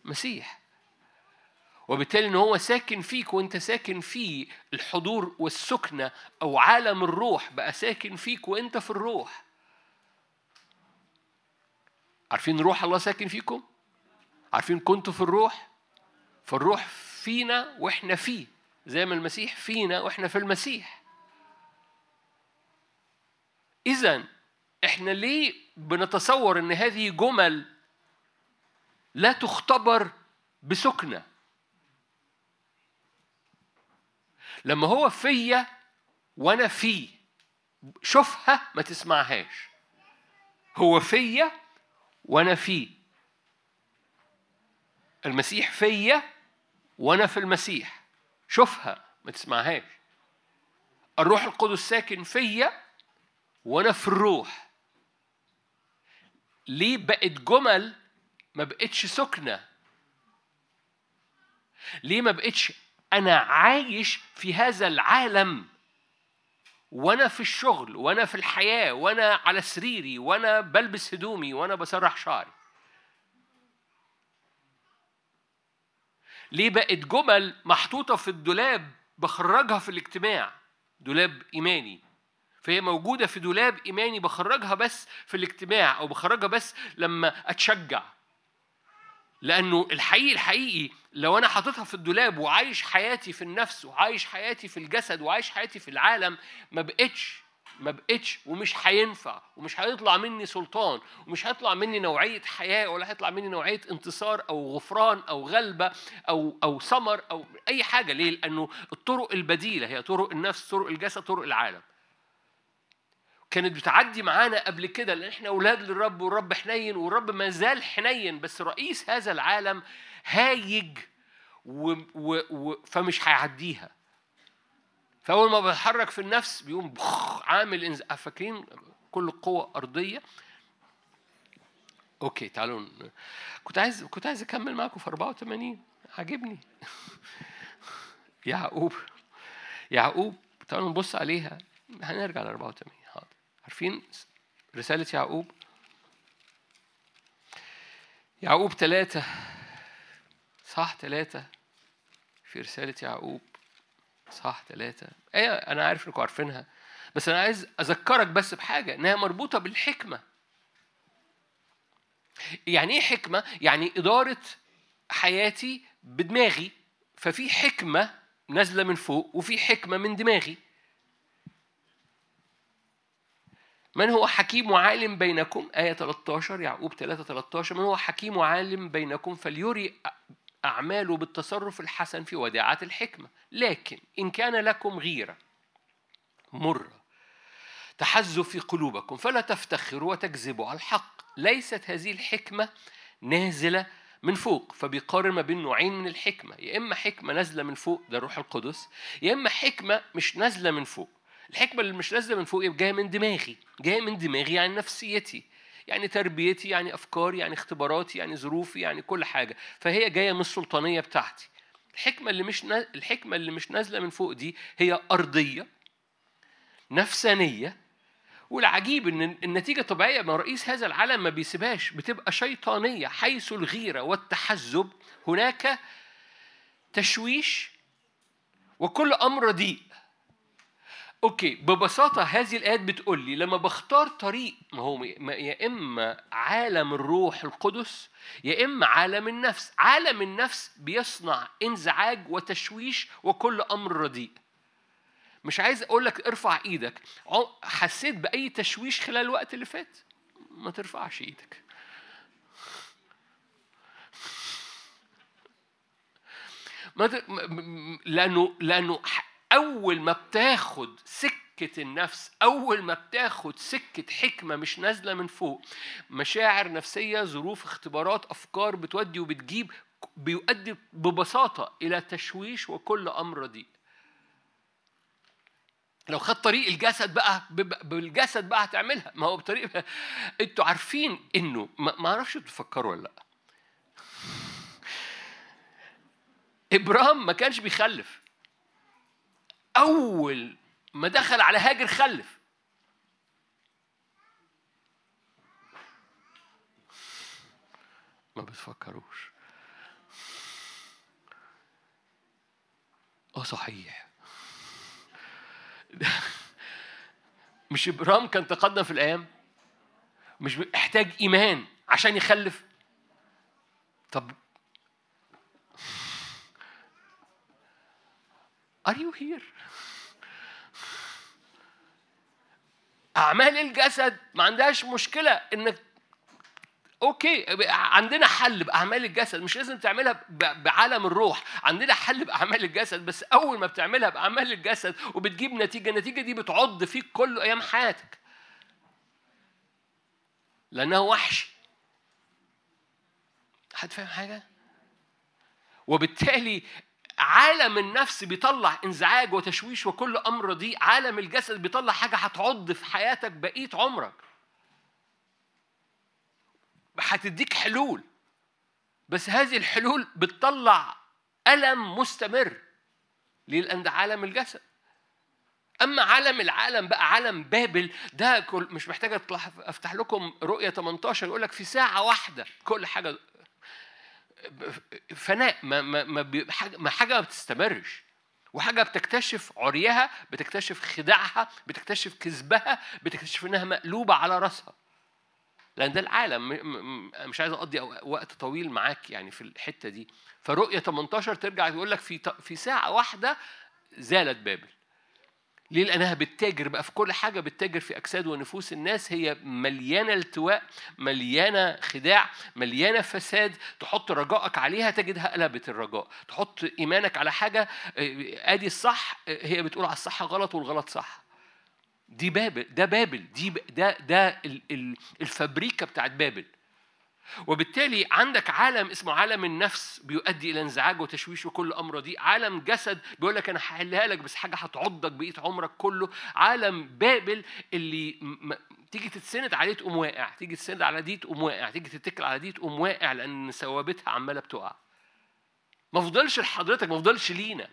المسيح. وبالتالي إن هو ساكن فيك وأنت ساكن فيه الحضور والسكنة أو عالم الروح بقى ساكن فيك وأنت في الروح. عارفين روح الله ساكن فيكم؟ عارفين كنتوا في الروح؟ فالروح فينا وإحنا فيه زي ما المسيح فينا وإحنا في المسيح. إذا إحنا ليه بنتصور إن هذه جمل لا تختبر بسكنة؟ لما هو فيا وأنا فيه شوفها ما تسمعهاش. هو فيا وأنا فيه المسيح فيا وأنا في المسيح. شوفها ما تسمعهاش. الروح القدس ساكن فيا وأنا في الروح. ليه بقت جمل ما بقتش سكنة؟ ليه ما بقتش أنا عايش في هذا العالم؟ وأنا في الشغل وأنا في الحياة وأنا على سريري وأنا بلبس هدومي وأنا بسرح شعري. ليه بقت جمل محطوطة في الدولاب بخرجها في الاجتماع؟ دولاب إيماني. فهي موجودة في دولاب إيماني بخرجها بس في الاجتماع أو بخرجها بس لما أتشجع. لأنه الحقيقي الحقيقي لو أنا حاططها في الدولاب وعايش حياتي في النفس وعايش حياتي في الجسد وعايش حياتي في العالم ما بقتش ما بقتش ومش هينفع ومش هيطلع مني سلطان ومش هيطلع مني نوعية حياة ولا هيطلع مني نوعية انتصار أو غفران أو غلبة أو أو ثمر أو أي حاجة ليه؟ لأنه الطرق البديلة هي طرق النفس طرق الجسد طرق العالم كانت بتعدي معانا قبل كده لأن إحنا أولاد للرب والرب حنين والرب ما زال حنين بس رئيس هذا العالم هايج و و و فمش هيعديها. فأول ما بيتحرك في النفس بيقوم عامل انز... فاكرين كل قوة أرضية؟ أوكي تعالوا كنت عايز كنت عايز أكمل معاكم في 84 عاجبني. يعقوب يعقوب تعالوا نبص عليها. هنرجع ل 84 حاضر عارفين؟ رسالة يعقوب. يعقوب ثلاثة صح ثلاثة في رسالة يعقوب. صح ثلاثة آية أنا عارف إنكم عارفينها. بس أنا عايز أذكرك بس بحاجة إنها مربوطة بالحكمة. يعني إيه حكمة؟ يعني إدارة حياتي بدماغي. ففي حكمة نازلة من فوق وفي حكمة من دماغي. من هو حكيم وعالم بينكم؟ آية 13 يعقوب 3 13 من هو حكيم وعالم بينكم؟ فليري أعماله بالتصرف الحسن في وداعة الحكمة. لكن إن كان لكم غيرة مرة تحزب في قلوبكم فلا تفتخروا وتكذبوا على الحق. ليست هذه الحكمة نازلة من فوق فبيقارن ما بين نوعين من الحكمة. يا إما حكمة نازلة من فوق ده الروح القدس يا إما حكمة مش نازلة من فوق. الحكمة اللي مش نازلة من فوق جاية من دماغي جاية من دماغي يعني نفسيتي يعني تربيتي يعني أفكاري يعني اختباراتي يعني ظروفي يعني كل حاجة. فهي جاية من السلطانية بتاعتي. الحكمة اللي مش نازل الحكمة اللي مش نازلة من فوق دي هي أرضية نفسانية والعجيب إن النتيجة طبيعية ما رئيس هذا العالم ما بيسيبهاش. بتبقى شيطانية حيث الغيرة والتحزب. هناك تشويش وكل أمر رديء أوكي ببساطة هذه الآيات بتقول لي لما بختار طريق ما هو يا إما عالم الروح القدس يا إما عالم النفس. عالم النفس بيصنع إنزعاج وتشويش وكل أمر رديء. مش عايز أقول لك ارفع إيدك. حسيت بأي تشويش خلال الوقت اللي فات؟ ما ترفعش إيدك. ما. لأنه لأنه أول ما بتاخد سكة النفس أول ما بتاخد سكة حكمة مش نازلة من فوق مشاعر نفسية ظروف اختبارات أفكار بتودي وبتجيب بيؤدي ببساطة إلى تشويش وكل أمر رديء. لو خدت طريق الجسد بقى بالجسد بقى هتعملها. ما هو بطريقه أنتوا عارفين إنه ما أعرفش تفكروا ولا لأ. إبراهيم ما كانش بيخلف. أول ما دخل على هاجر خلف. ما بتفكروش. آه صحيح. مش ابرام كان تقدم في الأيام؟ مش احتاج إيمان عشان يخلف؟ طب Are you here? أعمال الجسد ما عندهاش مشكلة إنك أوكي عندنا حل بأعمال الجسد مش لازم تعملها بعالم الروح. عندنا حل بأعمال الجسد بس أول ما بتعملها بأعمال الجسد وبتجيب نتيجة النتيجة دي بتعض فيك كل أيام حياتك. لأنها وحش. حد فاهم حاجة؟ وبالتالي عالم النفس بيطلع انزعاج وتشويش وكل أمر دي عالم الجسد بيطلع حاجة هتعض في حياتك بقية عمرك. هتديك حلول. بس هذه الحلول بتطلع ألم مستمر ليه؟ لأن ده عالم الجسد. أما عالم العالم بقى عالم بابل ده كل مش محتاج أفتح لكم رؤية 18 يقول لك في ساعة واحدة كل حاجة فناء ما ما ما, حاجة- ما بتستمرش. وحاجة بتكتشف عريها بتكتشف خداعها بتكتشف كذبها بتكتشف إنها مقلوبة على رأسها. لأن ده العالم مش عايز أقضي وقت طويل معاك يعني في الحتة دي. فرؤيه 18 ترجع تقول لك في في ساعة واحدة زالت بابل. ليه؟ لأنها بتتاجر بقى في كل حاجة بتتاجر في أجساد ونفوس الناس. هي مليانة التواء مليانة خداع مليانة فساد. تحط رجائك عليها تجدها قلبت الرجاء. تحط إيمانك على حاجة آه، آدي الصح آه، هي بتقول على الصح غلط والغلط صح. دي بابل ده بابل دي ده ده ال- ال- الفابريكا بتاعت بابل. وبالتالي عندك عالم اسمه عالم النفس بيؤدي إلى انزعاج وتشويش وكل أمر دي عالم جسد بيقول لك أنا هحلها لك بس حاجة هتعضك بقية عمرك كله. عالم بابل اللي م- تيجي تتسند عليه تقوم واقع تيجي تتسند على دي تقوم واقع تيجي تتكل على دي تقوم واقع لأن ثوابتها عمالة بتقع. ما فضلش لحضرتك ما فضلش لينا.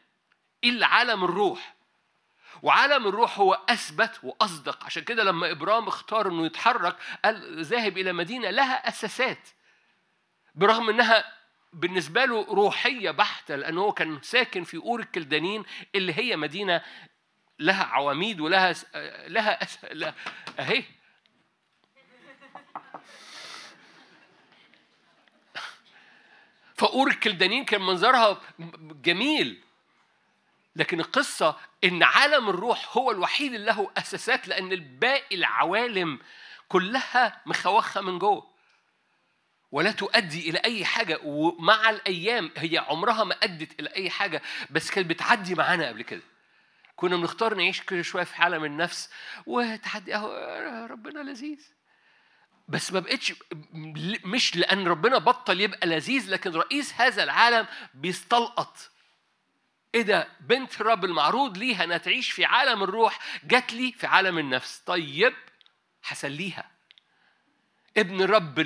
إلا عالم الروح. وعالم الروح هو أثبت وأصدق. عشان كده لما ابرام اختار إنه يتحرك قال ذاهب إلى مدينة لها أساسات. برغم إنها بالنسبة له روحية بحتة لأنه هو كان ساكن في أور الكلدانين اللي هي مدينة لها عواميد ولها لها أس... لا أهي. فأور الكلدانين كان منظرها جميل. لكن القصة إن عالم الروح هو الوحيد اللي له أساسات لأن الباقي العوالم كلها مخوخة من جوه ولا تؤدي إلى أي حاجة. ومع الأيام هي عمرها ما أدت إلى أي حاجة بس كانت بتعدي معانا قبل كده. كنا بنختار نعيش كل شوية في عالم النفس وتحدي أهو ربنا لذيذ. بس ما بقتش مش لأن ربنا بطل يبقى لذيذ لكن رئيس هذا العالم بيستلقط. إيه ده؟ بنت الرب المعروض ليها إنها تعيش في عالم الروح جات لي في عالم النفس. طيب هسليها. ابن الرب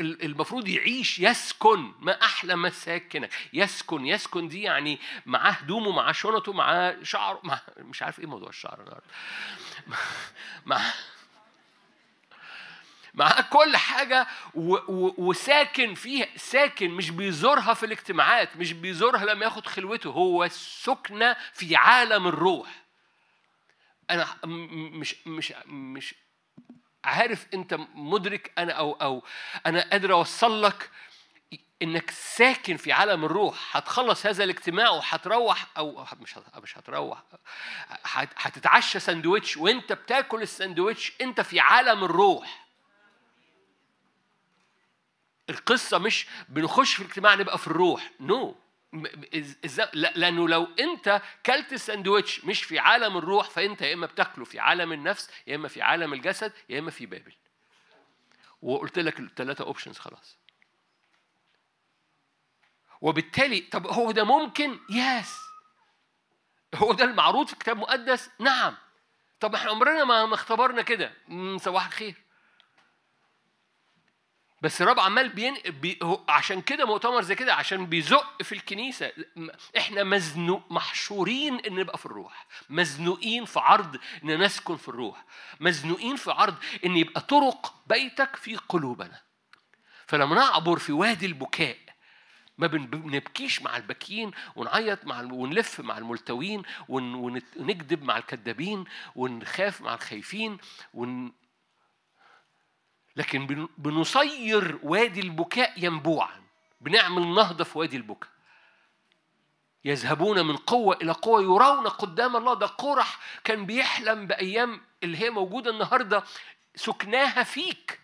المفروض يعيش يسكن. ما أحلى مساكنك. يسكن يسكن دي يعني معاه هدومه معاه شنطه معاه شعره مع مش عارف إيه موضوع الشعر النهارده مع معاه كل حاجة وساكن فيها ساكن مش بيزورها في الاجتماعات مش بيزورها لما ياخد خلوته. هو سكنة في عالم الروح. أنا مش مش مش عارف أنت مدرك أنا أو أو أنا قادر أوصل لك إنك ساكن في عالم الروح. هتخلص هذا الاجتماع وهتروح أو مش مش هتروح. هت- هتتعشى سندوتش وأنت بتاكل السندوتش أنت في عالم الروح. القصة مش بنخش في الاجتماع نبقى في الروح. نو no. لأنه لو أنت كلت الساندوتش مش في عالم الروح فأنت يا إما بتاكله في عالم النفس يا إما في عالم الجسد يا إما في بابل. وقلت لك الثلاثة options خلاص. وبالتالي طب هو ده ممكن؟ yes هو ده المعروض في الكتاب المقدس؟ نعم. طب إحنا عمرنا ما اختبرنا كده. صباح الخير. بس الرب عمال بين بي... عشان كده مؤتمر زي كده عشان بيزق في الكنيسة. إحنا مزنوق محشورين إن نبقى في الروح. مزنوقين في عرض إن نسكن في الروح. مزنوقين في عرض إن يبقى طرق بيتك في قلوبنا. فلما نعبر في وادي البكاء ما بن- بنبكيش مع الباكين ونعيط مع ونلف مع الملتوين ونكذب مع الكذابين ونخاف مع الخايفين ون... لكن بن- بنصير وادي البكاء ينبوعا. بنعمل نهضة في وادي البكاء. يذهبون من قوة إلى قوة يرون قدام الله. ده قرح كان بيحلم بأيام اللي هي موجودة النهاردة. سكناها فيك.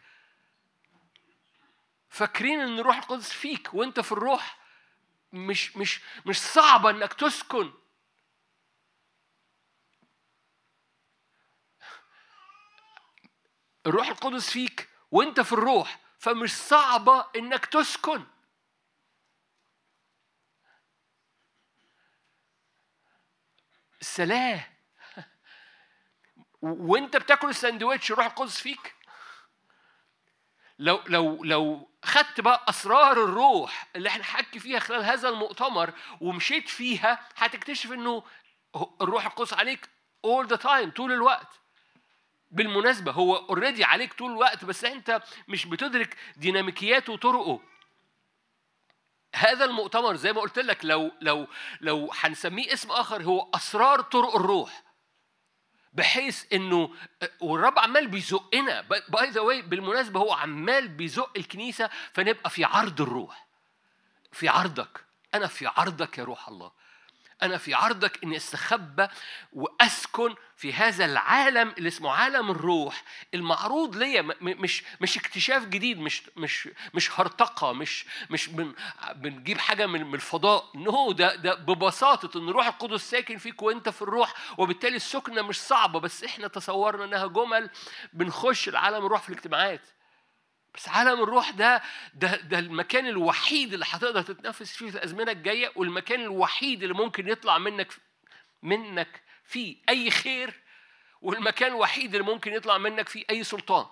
فاكرين إن الروح القدس فيك. وأنت في الروح مش مش مش صعبة إنك تسكن. الروح القدس فيك. وانت في الروح فمش صعبة إنك تسكن. السلام. وانت بتاكل الساندوتش الروح القدس فيك؟ لو لو لو خدت بقى أسرار الروح اللي إحنا حكي فيها خلال هذا المؤتمر ومشيت فيها هتكتشف إنه الروح القدس عليك all the time طول الوقت. بالمناسبة هو اوريدي عليك طول الوقت بس أنت مش بتدرك ديناميكياته وطرقه. هذا المؤتمر زي ما قلت لك لو لو لو هنسميه اسم آخر هو أسرار طرق الروح. بحيث إنه والرب عمال بيزقنا. by the way بالمناسبة هو عمال بيزق الكنيسة فنبقى في عرض الروح. في عرضك. أنا في عرضك يا روح الله. أنا في عرضك إني أستخبى وأسكن في هذا العالم اللي اسمه عالم الروح المعروض ليا مش مش اكتشاف جديد مش مش مش هرطقة مش مش بن بنجيب حاجة من من الفضاء. نو ده ده ببساطة إن الروح القدس ساكن فيك وأنت في الروح وبالتالي السكنة مش صعبة بس إحنا تصورنا إنها جمل بنخش العالم الروح في الاجتماعات. بس عالم الروح ده ده ده المكان الوحيد اللي هتقدر تتنفس فيه في الأزمنة الجاية والمكان الوحيد اللي ممكن يطلع منك منك فيه أي خير والمكان الوحيد اللي ممكن يطلع منك فيه أي سلطان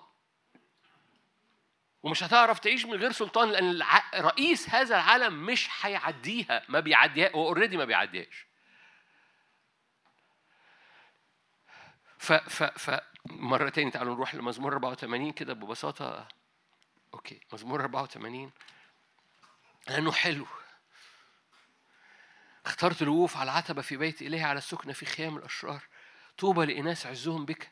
ومش هتعرف تعيش من غير سلطان لأن. رئيس هذا العالم مش هيعديها ما بيعديها هو already ما بيعديهاش ف ف ف مرة تاني تعالوا نروح لمزمور 84 كده ببساطة okay. مزمور 84 لأنه حلو. اخترت الوقوف على العتبة في بيت إلهي على السكنة في خيام الأشرار. طوبى لإناس عزهم بك.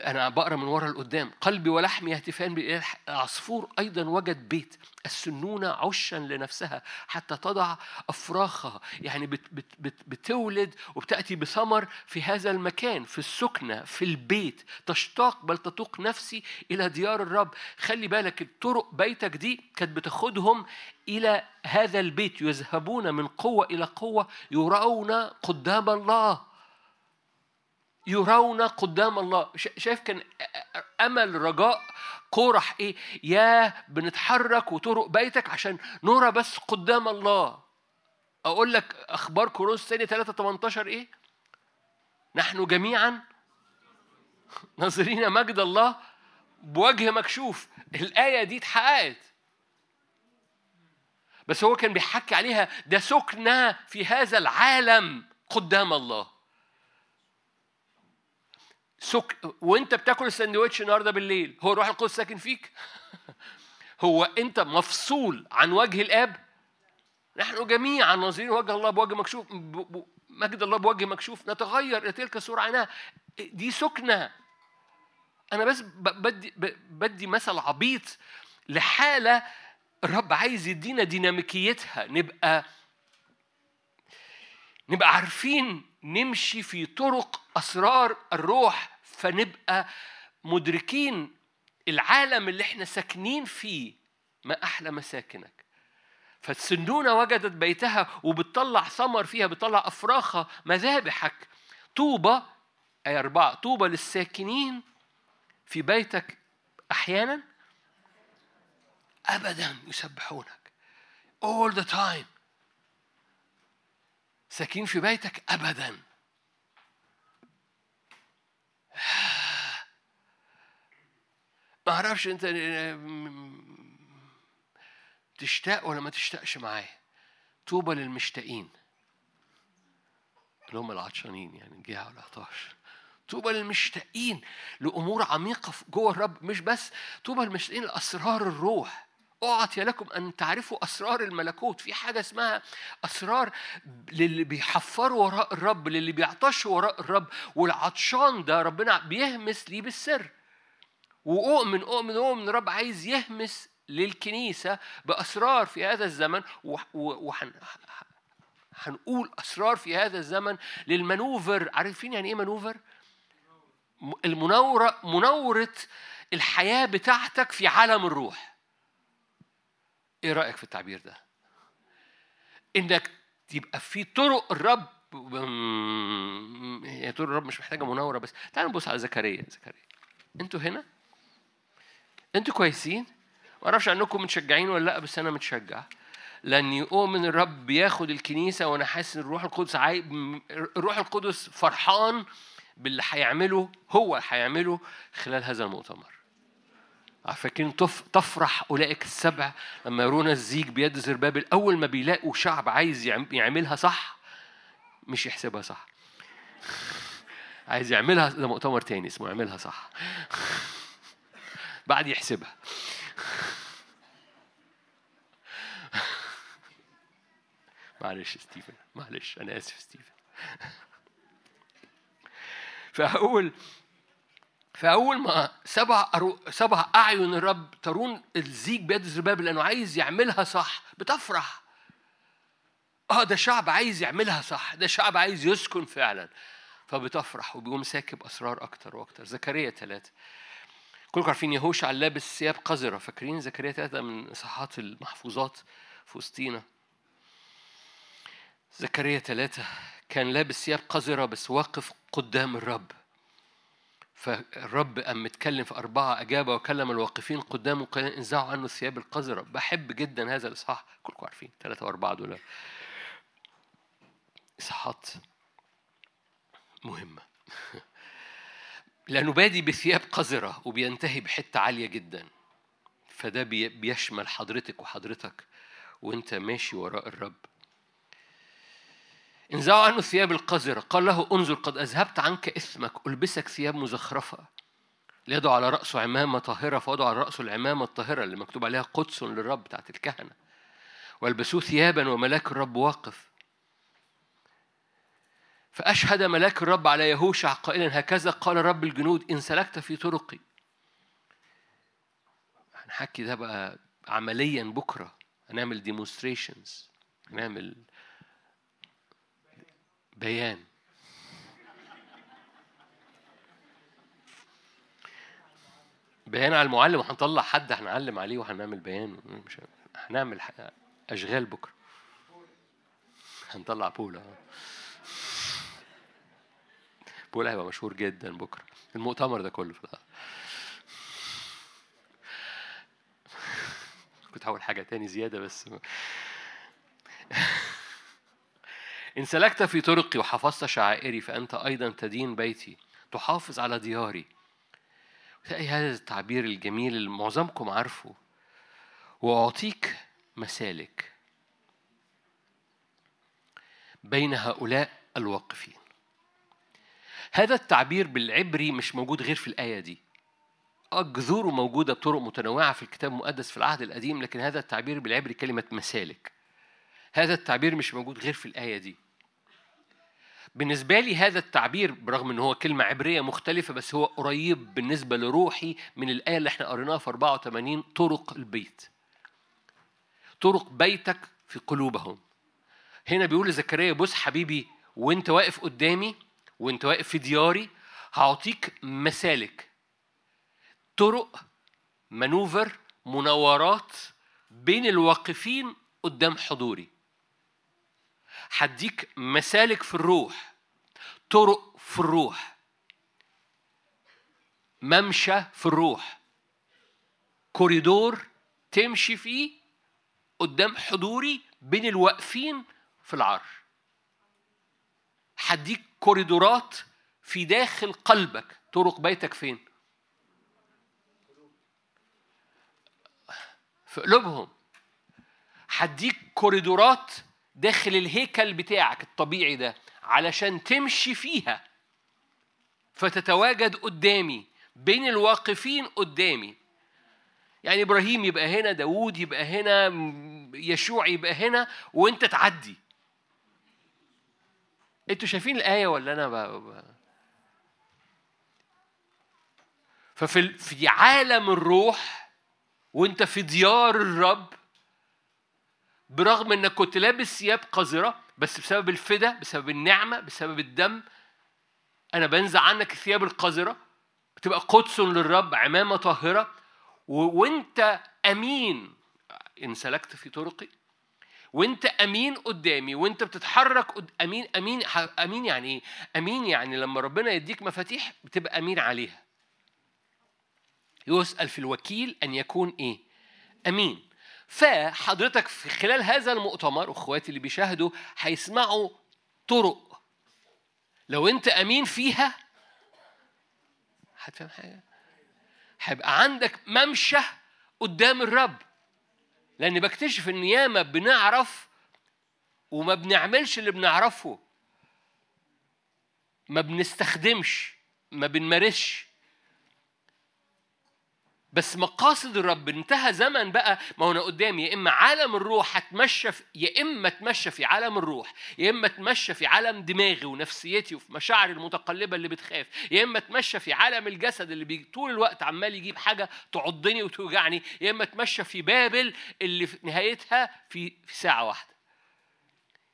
أنا بقرأ من ورا لقدام. قلبي ولحمي يهتفان بإله العصفور أيضا وجد بيت. السنونة عشا لنفسها حتى تضع أفراخها. يعني بت بت بت بتولد وبتأتي بثمر في هذا المكان في السكنة في البيت. تشتاق بل تتوق نفسي إلى ديار الرب. خلي بالك الطرق بيتك دي كانت بتاخدهم إلى هذا البيت. يذهبون من قوة إلى قوة يرون قدام الله. يرون قدام الله. شايف كان أمل رجاء قرح إيه يا بنتحرك وطرق بيتك عشان نرى بس قدام الله. أقول لك أخبار كورنثوس ثاني 3 18 إيه؟ نحن جميعا ناظرين مجد الله بوجه مكشوف. الآية دي اتحققت. بس هو كان بيحكي عليها ده سكنة في هذا العالم قدام الله. سك وانت بتاكل الساندوتش النهارده بالليل هو الروح القدس ساكن فيك؟ هو انت مفصول عن وجه الآب؟ نحن جميعا ناظرين وجه الله بوجه مكشوف مجد الله بوجه مكشوف نتغير إلى تلك الصورة عينها دي سكنة. أنا بس بدي بدي مثل عبيط لحالة الرب عايز يدينا ديناميكيتها. نبقى نبقى عارفين نمشي في طرق أسرار الروح فنبقى مدركين العالم اللي إحنا ساكنين فيه. ما أحلى مساكنك. فالسندونه وجدت بيتها وبتطلع ثمر فيها بتطلع أفراخها مذابحك. طوبى أي أربعة طوبى للساكنين في بيتك أحيانا؟ ابدا يسبحونك. All the time. ساكين في بيتك ابدا. ما أعرفش انت تشتاق ولا ما تشتاقش معايا؟ طوبى للمشتاقين. اللي هم العطشانين يعني الجهة والعطاش طوبى للمشتاقين لأمور عميقة جوه الرب مش بس طوبى للمشتاقين لأسرار الروح. أعطي لكم أن تعرفوا أسرار الملكوت. في حاجة اسمها أسرار للي بيحفروا وراء الرب للي بيعطشوا وراء الرب. والعطشان ده ربنا بيهمس ليه بالسر. وأؤمن أؤمن أؤمن الرب عايز يهمس للكنيسة بأسرار في هذا الزمن. وحن هنقول أسرار في هذا الزمن للمنوفر. عارفين يعني إيه منوفر؟ المنورة منورة الحياة بتاعتك في عالم الروح. إيه رأيك في التعبير ده؟ إنك تبقى في طرق الرب هي طرق الرب مش محتاجة منورة بس تعالوا نبص على زكريا زكريا أنتوا هنا؟ أنتوا كويسين؟ ما أعرفش عنكم متشجعين ولا لا بس أنا متشجع لاني اؤمن الرب بياخد الكنيسة وأنا حاسس إن الروح القدس عاي... الروح القدس فرحان باللي هيعمله هو هيعمله خلال هذا المؤتمر فاكرين تف... تفرح أولئك السبع لما يرون الزيج بيد زربابل أول ما بيلاقوا شعب عايز يعملها صح مش يحسبها صح. عايز يعملها ده مؤتمر تاني اسمه يعملها صح. بعد يحسبها. معلش ستيفن معلش أنا آسف ستيفن. فأول فأول ما سبع أرو... سبع أعين الرب ترون الزيج بيد الزباب لأنه عايز يعملها صح بتفرح. آه ده شعب عايز يعملها صح ده شعب عايز يسكن فعلا. فبتفرح وبيقوم ساكب أسرار أكتر وأكتر. زكريا ثلاثة كلكم عارفين يهوشع لابس ثياب قذرة. فاكرين زكريا ثلاثة من إصحاحات المحفوظات في وسطينا؟ زكريا ثلاثة كان لابس ثياب قذرة بس واقف قدام الرب. فالرب قام متكلم في أربعة أجابة وكلم الواقفين قدامه قال انزعوا عنه الثياب القذرة بحب جدا هذا الإصحاح. كلكم عارفين ثلاثة وأربعة دول. إصحاحات مهمة. لأنه بادي بثياب قذرة وبينتهي بحتة عالية جدا. فده بيشمل حضرتك وحضرتك وأنت ماشي وراء الرب. انزعوا عنه الثياب القذرة قال له انظر قد أذهبت عنك إثمك ألبسك ثياب مزخرفة. ليضع على رأسه عمامة طاهرة فوضع على رأسه العمامة الطاهرة اللي مكتوب عليها قدس للرب بتاعت الكهنة. والبسوه ثيابا وملاك الرب واقف. فأشهد ملاك الرب على يهوشع قائلا هكذا قال رب الجنود إن سلكت في طرقي. هنحكي ده بقى عمليا بكرة. هنعمل demonstrations هنعمل بيان. بيان على المعلم وهنطلع حد هنعلم عليه وهنعمل بيان. مش هنعمل أشغال بكرة. هنطلع بولا بولا هيبقى مشهور جدا بكرة. المؤتمر ده كله في. كنت هقول حاجة تاني زيادة بس. إن سلكت في طرقي وحفظت شعائري فأنت أيضا تدين بيتي تحافظ على دياري. تلاقي هذا التعبير الجميل اللي معظمكم عارفه. وأعطيك مسالك بين هؤلاء الواقفين. هذا التعبير بالعبري مش موجود غير في الآية دي. جذوره موجودة بطرق متنوعة في الكتاب المقدس في العهد القديم لكن هذا التعبير بالعبري كلمة مسالك. هذا التعبير مش موجود غير في الآية دي. بالنسبة لي هذا التعبير برغم إن هو كلمة عبرية مختلفة بس هو قريب بالنسبة لروحي من الآية اللي إحنا قريناها في 84 طرق البيت. طرق بيتك في قلوبهم. هنا بيقول لزكريا بص حبيبي وأنت واقف قدامي وأنت واقف في دياري هعطيك مسالك طرق منوفر منورات بين الواقفين قدام حضوري هديك مسالك في الروح طرق في الروح ممشى في الروح كوريدور تمشي فيه قدام حضوري بين الواقفين في العرش. هديك كوريدورات في داخل قلبك طرق بيتك فين؟ في قلوبهم. هديك كوريدورات داخل الهيكل بتاعك الطبيعي ده علشان تمشي فيها. فتتواجد قدامي بين الواقفين قدامي. يعني إبراهيم يبقى هنا داوود يبقى هنا يشوع يبقى هنا وأنت تعدي. أنتوا شايفين الآية ولا أنا بقى ففي ال- في عالم الروح وأنت في ديار الرب برغم إنك كنت لابس ثياب قذرة بس بسبب الفدا بسبب النعمة بسبب الدم أنا بنزع عنك الثياب القذرة بتبقى قدس للرب عمامة طاهرة و- وأنت أمين إن سلكت في طرقي وأنت أمين قدامي وأنت بتتحرك قد... أمين أمين أمين يعني إيه أمين يعني لما ربنا يديك مفاتيح بتبقى أمين عليها يسأل في الوكيل أن يكون إيه؟ أمين. فحضرتك في خلال هذا المؤتمر أخواتي اللي بيشاهدوا هيسمعوا طرق. لو أنت أمين فيها هتفهم حاجة؟ هيبقى عندك ممشى قدام الرب. لأن بكتشف إن ياما بنعرف وما بنعملش اللي بنعرفه. ما بنستخدمش ما بنمارسش. بس مقاصد الرب انتهى زمن بقى. ما هو قدامي يا إما عالم الروح هتمشى في يا إما اتمشى في عالم الروح يا إما اتمشى في عالم دماغي ونفسيتي وفي مشاعري المتقلبة اللي بتخاف يا إما اتمشى في عالم الجسد اللي بي طول الوقت عمال يجيب حاجة تعضني وتوجعني يا إما اتمشى في بابل اللي في نهايتها في ساعة واحدة.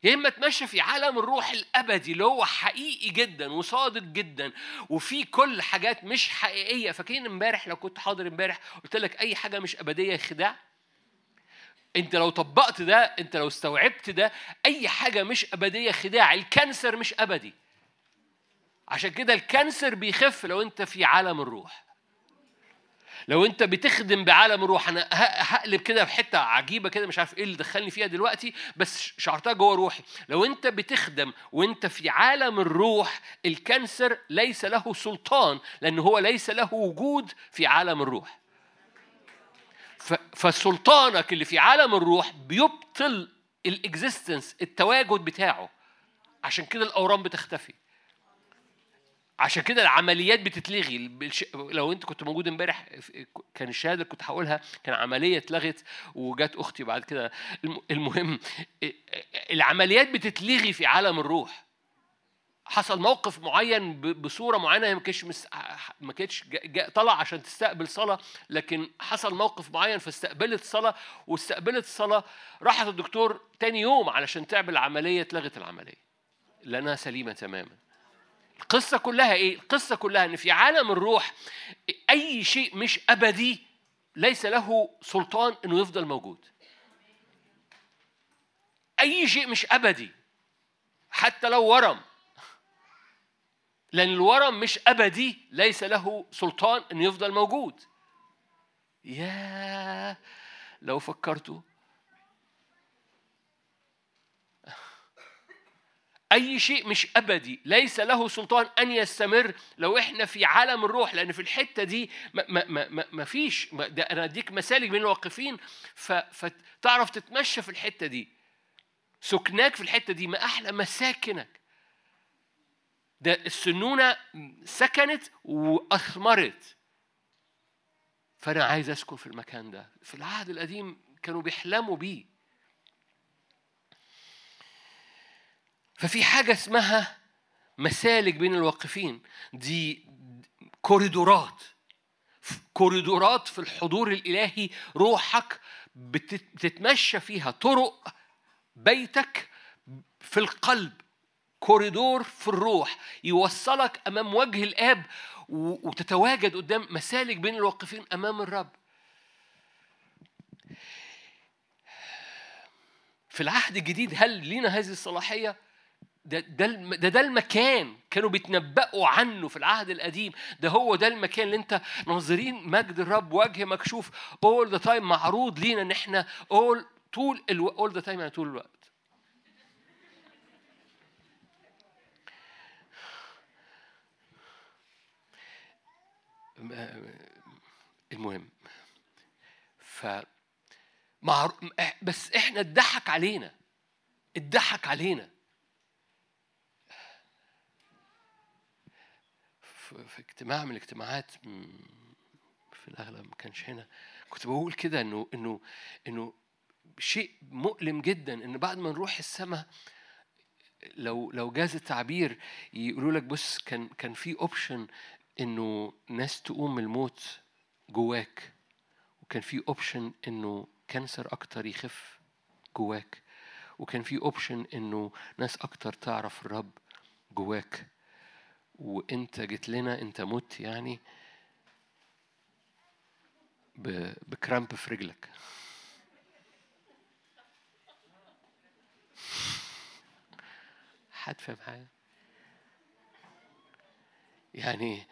يا إما اتمشى في عالم الروح الأبدي اللي هو حقيقي جدا وصادق جدا وفي كل حاجات مش حقيقية. فاكرين إمبارح لو كنت حاضر إمبارح قلت لك أي حاجة مش أبدية خداع؟ أنت لو طبقت ده أنت لو استوعبت ده أي حاجة مش أبدية خداع. ال cancer مش أبدي. عشان كده ال cancer بيخف لو أنت في عالم الروح. لو انت بتخدم بعالم الروح أنا هقلب كده في حتة عجيبة كده مش عارف إيه اللي دخلني فيها دلوقتي بس شعرتها جوه روحي. لو انت بتخدم وانت في عالم الروح ال cancer ليس له سلطان لأن هو ليس له وجود في عالم الروح. فسلطانك اللي في عالم الروح بيبطل ال existence التواجد بتاعه. عشان كده الأورام بتختفي. عشان كده العمليات بتتلغي. لو انت كنت موجود امبارح كان الشهادة اللي كنت هقولها كان عملية اتلغت وجات أختي بعد كده. الم- المهم العمليات بتتلغي في عالم الروح. حصل موقف معين بصورة معينة ما كانتش مس... ما كانتش طلع عشان تستقبل صلاة لكن حصل موقف معين فاستقبلت صلاة واستقبلت صلاة راحت الدكتور تاني يوم علشان تعمل عملية اتلغت العملية. لأنها سليمة تماما. القصة كلها إيه؟ القصة كلها إن في عالم الروح أي شيء مش أبدي ليس له سلطان إنه يفضل موجود. أي شيء مش أبدي حتى لو ورم لأن الورم مش أبدي ليس له سلطان إنه يفضل موجود. يا لو فكرتوا أي شيء مش أبدي. ليس له سلطان أن يستمر. لو إحنا في عالم الروح لأن في الحتة دي ما, ما, ما, ما, فيش. ده أنا أديك مسالك بين الواقفين. فتعرف تتمشى في الحتة دي. سكناك في الحتة دي ما أحلى مساكنك ده السنونة سكنت وأثمرت. فأنا عايز أسكن في المكان ده. في العهد القديم كانوا بيحلموا بيه. ففي حاجة اسمها مسالك بين الواقفين. دي كوريدورات. كوريدورات في الحضور الإلهي روحك بتت- بتتمشى فيها. طرق بيتك في القلب. كوريدور في الروح. يوصلك أمام وجه الآب وتتواجد قدام مسالك بين الواقفين أمام الرب. في العهد الجديد هل لينا هذه الصلاحية؟ ده ده ده المكان كانوا بيتنبأوا عنه في العهد القديم ده هو ده المكان اللي انت ناظرين مجد الرب وجه مكشوف all the time معروض لينا ان إحنا all طول all the time يعني طول الوقت المهم ف. بس إحنا اتضحك علينا اتضحك علينا في اجتماع من الاجتماعات في الأغلب ما كانش هنا. كنت بقول كده إنه إنه إنه شيء مؤلم جدا إن بعد ما نروح السماء لو لو جاز التعبير يقولوا لك بص كان كان في option إنه ناس تقوم الموت جواك وكان في option إنه cancer أكتر يخف جواك وكان في option إنه ناس أكتر تعرف الرب جواك. وانت جيت لنا انت مت يعني ب cramp في رجلك. حد فاهم حاجة؟ يعني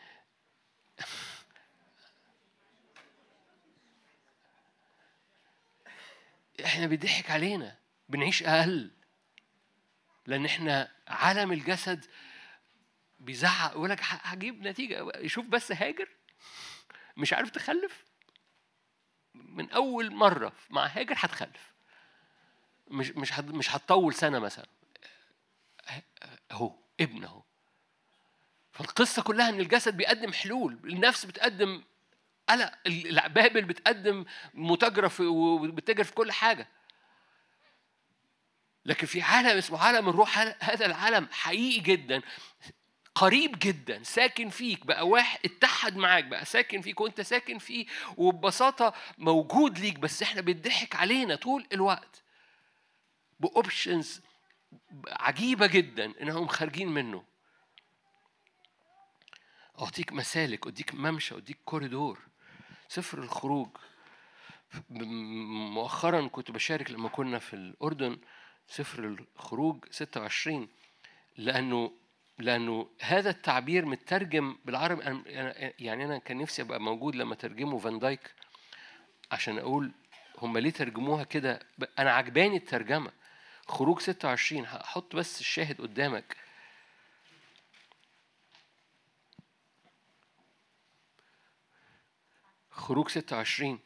إحنا بيضحك علينا بنعيش أقل لأن إحنا عالم الجسد بيزعق يقول لك هجيب نتيجة. شوف بس هاجر. مش عارف تخلف. من أول مرة مع هاجر هتخلف. مش مش مش هتطول سنة مثلا. أهو ابن أهو. فالقصة كلها إن الجسد بيقدم حلول. النفس بتقدم قلق. البابل بتقدم متاجرة وبتتاجر في كل حاجة. لكن في عالم اسمه عالم الروح هذا العالم حقيقي جدا. قريب جدا ساكن فيك بقى واحد اتحد معاك بقى ساكن فيك وانت ساكن فيه وببساطة موجود ليك بس إحنا بيضحك علينا طول الوقت ب options عجيبة جدا انهم خارجين منه. أعطيك مسالك أديك ممشى أديك كوريدور سفر الخروج. مؤخرا كنت بشارك لما كنا في الأردن سفر الخروج 26 لأنه لأنه هذا التعبير مترجم بالعربي. أنا- أنا- يعني أنا كان نفسي أبقى موجود لما ترجموا فان دايك عشان أقول هم ليه ترجموها كده. أنا عجباني الترجمة. خروج 26 هحط بس الشاهد قدامك. خروج 26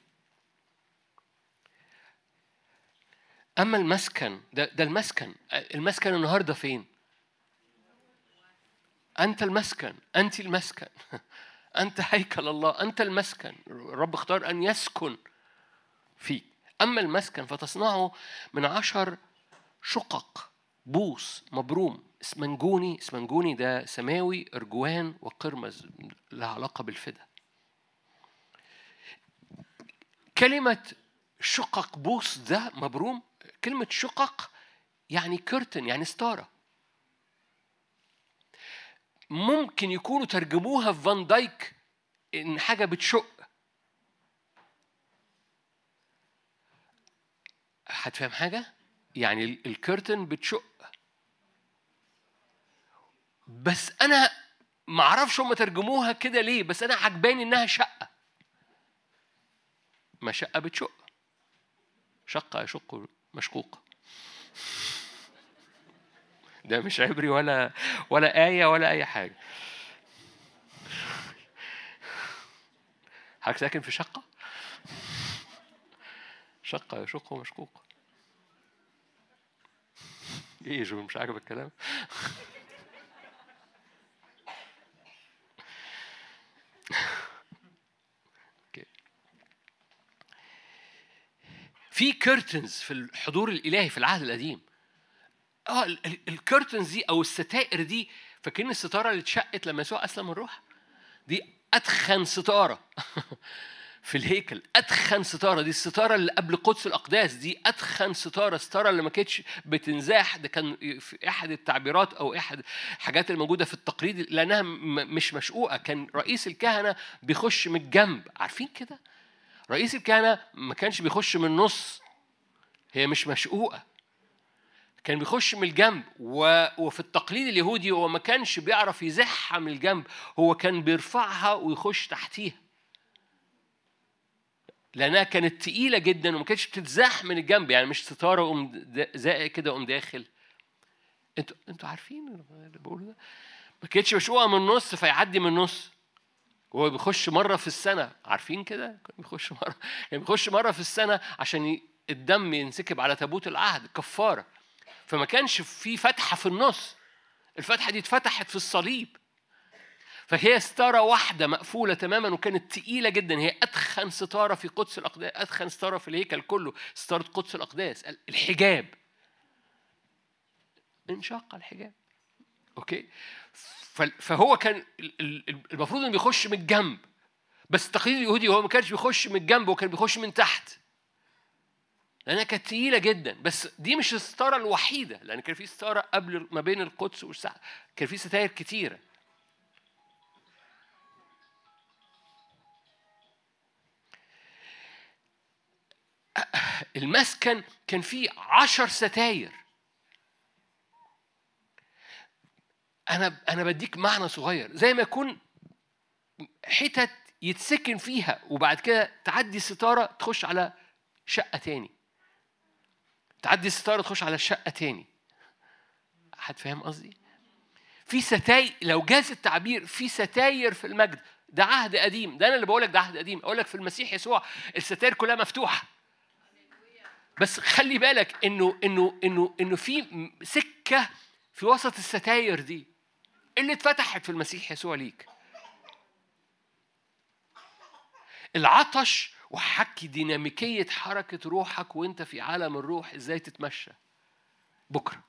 أما المسكن ده, ده المسكن. المسكن النهاردة فين؟ أنت المسكن أنت المسكن. أنت هيكل الله أنت المسكن. الرب اختار أن يسكن فيك. أما المسكن فتصنعه من عشر شقق بوص مبروم. اسمنجوني اسمنجوني ده سماوي أرجوان وقرمز لها علاقة بالفدا. كلمة شقق بوص ده مبروم. كلمة شقق يعني كرتن يعني ستارة. ممكن يكونوا ترجموها في فان دايك إن حاجة بتشق. هتفهم حاجة؟ يعني ال- الكرتن بتشق. بس أنا معرفش هم ترجموها كده ليه بس أنا عجباني إنها شقة. ما شقة بتشق. شقة يشق مشقوق. ده مش عبري ولا ولا آية ولا أي حاجة حضرتك ساكن في شقة؟ شقة يشق مشقوق إيه جو مش عاجب الكلام؟ في curtains في الحضور الإلهي في العهد القديم آه ال curtains دي أو الستائر دي فاكرين الستارة اللي اتشقت لما يسوع أسلم الروح؟ دي أتخن ستارة في الهيكل أتخن ستارة. دي الستارة اللي قبل قدس الأقداس دي أتخن ستارة. ستاره اللي ما كانتش بتنزاح ده كان في احد التعبيرات أو احد الحاجات الموجوده في التقليد لأنها مش مشقوقة. كان رئيس الكهنة بيخش من الجنب. عارفين كده؟ رئيس الكهنة ما كانش بيخش من النص. هي مش مشقوقة. كان بيخش من الجنب. وفي التقليد اليهودي هو ما كانش بيعرف يزحها من الجنب هو كان بيرفعها ويخش تحتيها. لأنها كانت تقيلة جدا وما كانتش بتتزاح من الجنب يعني مش ستارة وقوم زائق كده وقوم داخل. أنتوا أنتوا عارفين اللي بقوله ده؟ ما كانتش مشقوقة من النص فيعدي من النص. هو بيخش مرة في السنة. عارفين كده؟ كان بيخش مرة كان بيخش مرة في السنة عشان الدم ينسكب على تابوت العهد. كفارة. فما كانش في فتحة في النص. الفتحة دي اتفتحت في الصليب. فهي ستارة واحدة مقفولة تماما وكانت تقيلة جدا. هي أتخن ستارة في قدس الأقداس أتخن ستارة في الهيكل كله ستارة قدس الأقداس. الحجاب. انشق الحجاب. okay؟ ف- فهو كان ال- ال- المفروض إنه بيخش من الجنب. بس التقليد اليهودي هو ما كانش بيخش من الجنب هو كان بيخش من تحت. لأنها كانت تقيلة جدا. بس دي مش الستارة الوحيدة لأن كان في ستارة قبل ما بين القدس والساعة. كان في ستاير كتيرة. المسكن كان فيه عشر ستاير. أنا أنا بديك معنى صغير. زي ما يكون حتت يتسكن فيها وبعد كده تعدي ستاره تخش على شقة تاني. تعدي ستاره تخش على شقة تاني. حد فاهم قصدي؟ في ستاير لو جاز التعبير في ستاير في المجد. ده عهد قديم. ده أنا اللي بقول لك ده عهد قديم. أقول لك في المسيح يسوع الستاير كلها مفتوحة. بس خلي بالك إنه إنه إنه إنه في سكة في وسط الستاير دي اللي اتفتحت في المسيح يسوع ليك. العطش وحكي ديناميكية حركة روحك وانت في عالم الروح إزاي تتمشى. بكرة.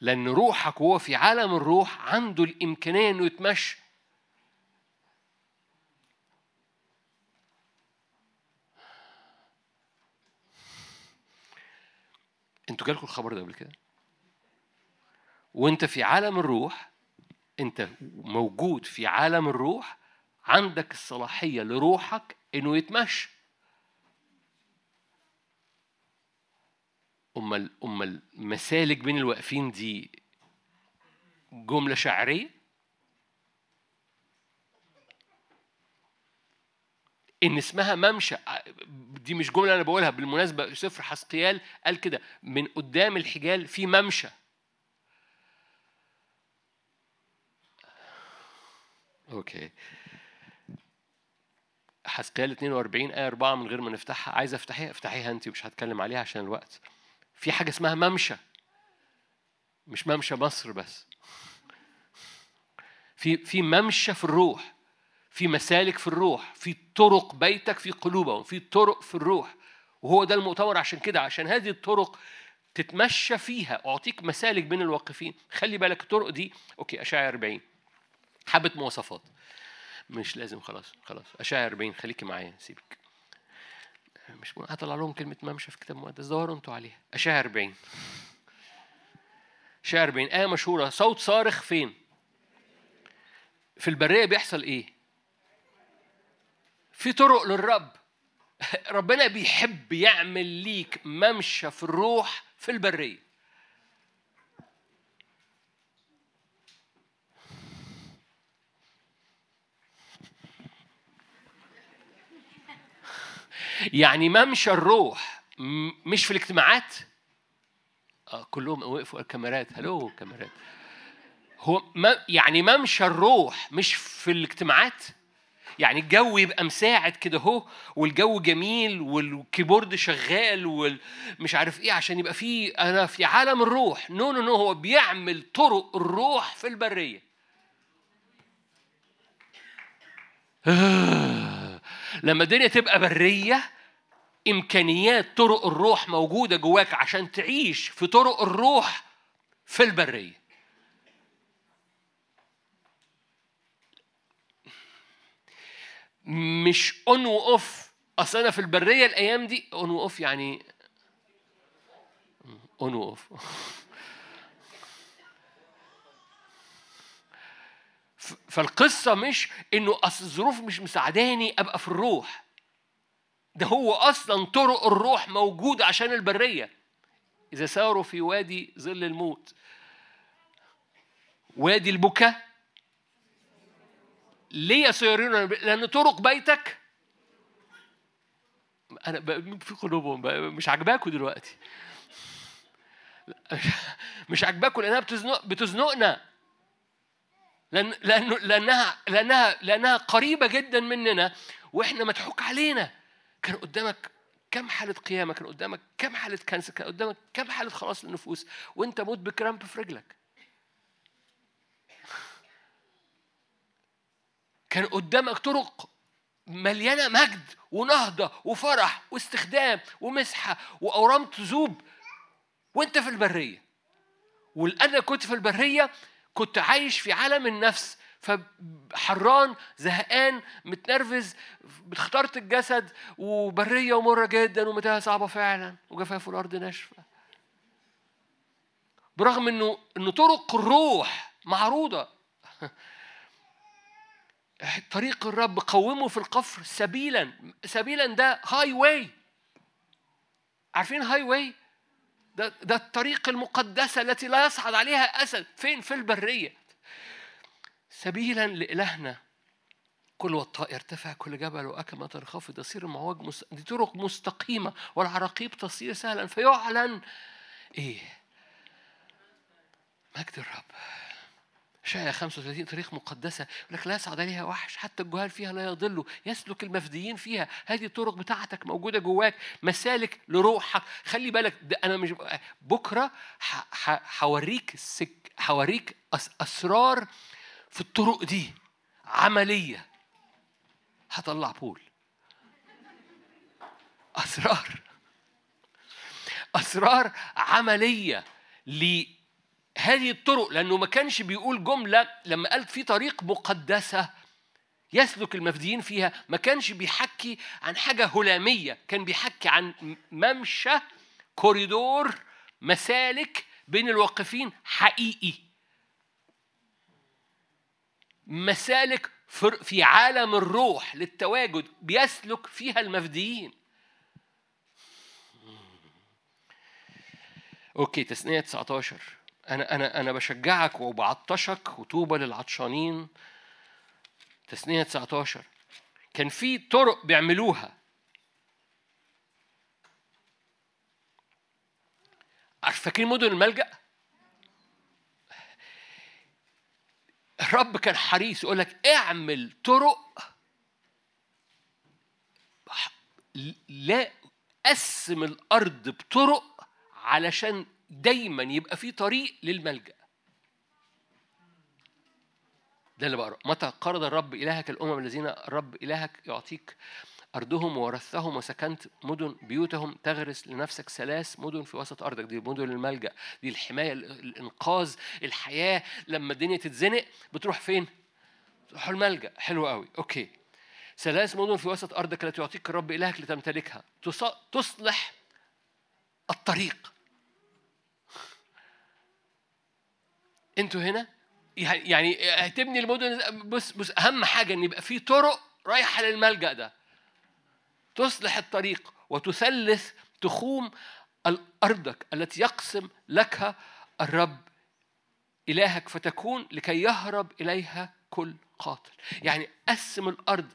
لأن روحك وهو في عالم الروح عنده الإمكانية إنه يتمشى. أنتوا جالكم الخبر ده قبل كده؟ وانت في عالم الروح انت موجود في عالم الروح عندك الصلاحية لروحك إنه يتمشى. امال امال مسالك بين الواقفين دي جملة شعريه إن اسمها ممشى دي مش جملة أنا بقولها بالمناسبة سفر حسقيال قال كده من قدام الحجال في ممشى. أوكي. حسقيال 42 آية 4 من غير ما نفتحها. عايز أفتحيها؟ افتحيها انت ومش هتكلم عليها عشان الوقت. في حاجة اسمها ممشى. مش ممشى مصر بس. في في ممشى في الروح. في مسالك في الروح. في طرق بيتك في قلوبهم. في طرق في الروح. وهو ده المؤتمر عشان كده. عشان هذه الطرق تتمشى فيها. أعطيك مسالك بين الواقفين. خلي بالك الطرق دي. أوكي اشعيا 40 حبة مواصفات. مش لازم خلاص خلاص. اشعيا 40 خليكي معايا سيبك. مش. هطلع لهم كلمة ممشى في كتاب مقدس. دوروا أنتوا عليها. اشعيا 40 اشعيا 40 آية مشهورة. صوت صارخ فين؟ في البرية بيحصل إيه؟ في طرق للرب. ربنا بيحب يعمل ليك ممشى في الروح في البرية. يعني ممشى الروح مش في الاجتماعات؟ آه كلهم وقفوا الكاميرات. هلو كاميرات. هو ما يعني ممشى الروح مش في الاجتماعات؟ يعني الجو يبقى مساعد كده اهو والجو جميل وال keyboard شغال والمش عارف إيه عشان يبقى في أنا في عالم الروح. no no no هو بيعمل طرق الروح في البرية. لما الدنيا تبقى برية إمكانيات طرق الروح موجودة جواك عشان تعيش في طرق الروح في البرية. مش on و off أصل أنا في البرية الأيام دي on و off يعني on و off فالقصة مش إنه أصل الظروف مش مساعداني أبقى في الروح. ده هو أصلا طرق الروح موجودة عشان البرية. إذا ساروا في وادي ظل الموت. وادي البكاء. ليه يسيرون لأن طرق بيتك. أنا ب- في قلوبهم مش عاجباكوا دلوقتي. مش عاجباكوا لأنها بتزنق بتزنقنا. لأن لأنه لأنها لأنها لأنها قريبة جدا مننا وإحنا مضحوك علينا. كان قدامك كم حالة قيامة كان قدامك كم حالة كانسر كان قدامك كم حالة خلاص للنفوس وأنت موت بكرامب في رجلك. كان قدامك طرق مليانة مجد ونهضة وفرح واستخدام ومسحة وأورام تذوب وأنت في البرية. ولأن كنت في البرية كنت عايش في عالم النفس فحران زهقان متنرفز اخترت الجسد وبرية ومرة جدا ومتاهة صعبة فعلا وجفاف الأرض ناشفة. برغم إنه إنه طرق الروح معروضة. طريق الرب قوموا في القفر سبيلا سبيلا ده highway عارفين highway ده, ده الطريق المقدسة التي لا يصعد عليها أسد. فين؟ في البرية. سبيلا لإلهنا كل وطاء يرتفع كل جبل وأكمة تنخفض يصير المعوج. دي طرق مستقيمة والعراقيب تصير سهلا. فيعلن إيه؟ مجد الرب. شاية 35 طريق مقدسة يقول لك لا يصعد عليها وحش حتى الجهال فيها لا يضلوا يسلك المفديين فيها. هذه الطرق بتاعتك موجودة جواك مسالك لروحك. خلي بالك ده أنا مش بكرة هوريك السك هوريك أسرار في الطرق دي. عملية. هطلع بول. أسرار. أسرار عملية هذه الطرق لأنه ما كانش بيقول جملة لما قال في طريق مقدسة يسلك المفديين فيها ما كانش بيحكي عن حاجة هلامية كان بيحكي عن ممشى كوريدور مسالك بين الواقفين حقيقي. مسالك في عالم الروح للتواجد بيسلك فيها المفديين. أوكي تسنية 19 أنا أنا أنا بشجعك وبعطشك وطوبى للعطشانين. تسنية 19 كان في طرق بيعملوها. فاكرين مدن الملجأ؟ الرب كان حريص يقول لك اعمل طرق لا قسم الأرض بطرق علشان دايما يبقى في طريق للملجأ. ده اللي بقرا متى قرض الرب إلهك الأمم الذين الرب إلهك يعطيك أرضهم وورثهم وسكنت مدن بيوتهم تغرس لنفسك ثلاث مدن في وسط أرضك. دي مدن الملجأ. دي الحماية الإنقاذ الحياة. لما الدنيا تتزنق بتروح فين؟ تروح الملجأ. حلو قوي. أوكي. ثلاث مدن في وسط أرضك التي يعطيك الرب إلهك لتمتلكها. تصلح الطريق. أنتوا هنا؟ يعني هتبني المدن بص بص أهم حاجة إن يبقى في طرق رايحة للملجأ ده. تصلح الطريق وتثلث تخوم أرضك التي يقسم لك الرب إلهك فتكون لكي يهرب إليها كل قاتل يعني قسم الأرض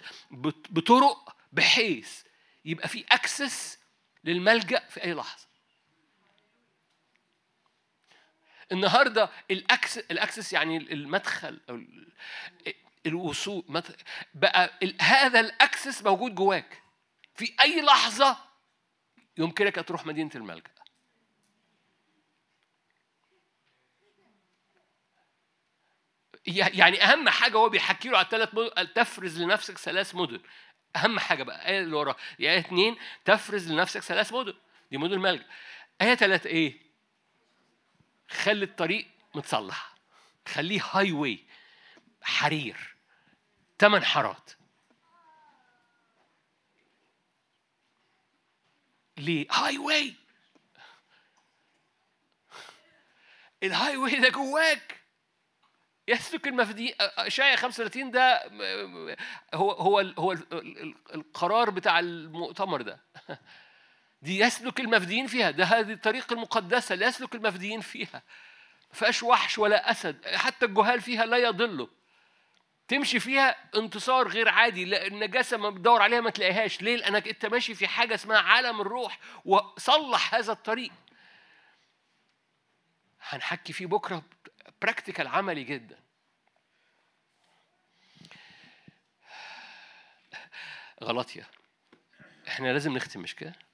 بطرق بحيث يبقى في access للملجأ في أي لحظة. النهارده ال access ال access يعني المدخل أو الوصول بقى هذا ال access موجود جواك. في أي لحظة يمكنك أن تروح مدينة الملجأ. يعني أهم حاجة هو بيحكي له على الثلاث مدن تفرز لنفسك ثلاث مدن. أهم حاجة بقى آية اللي ورا. إيه اثنين تفرز لنفسك ثلاث مدن. دي مدن الملجأ. آية ثلاثة إيه؟ خلي الطريق متصلح. خليه هاي واي حرير. ثمان حارات. ليه؟ highway ال highway ده جواك. يسلك المفدي اشعياء 35 ده هو هو هو القرار بتاع المؤتمر ده. دي يسلك المفديين فيها. ده هذه الطريق المقدسة اللي يسلك المفديين فيها. فيهاش وحش ولا أسد. حتى الجهال فيها لا يضلوا تمشي فيها انتصار غير عادي. لا النجاسة ما بتدور عليها ما تلاقيهاش. ليه؟ لأنك أنت ماشي في حاجة اسمها عالم الروح وصلح هذا الطريق. هنحكي فيه بكرة براكتيكال عملي جدا. غلطية إحنا لازم نختم مش كده؟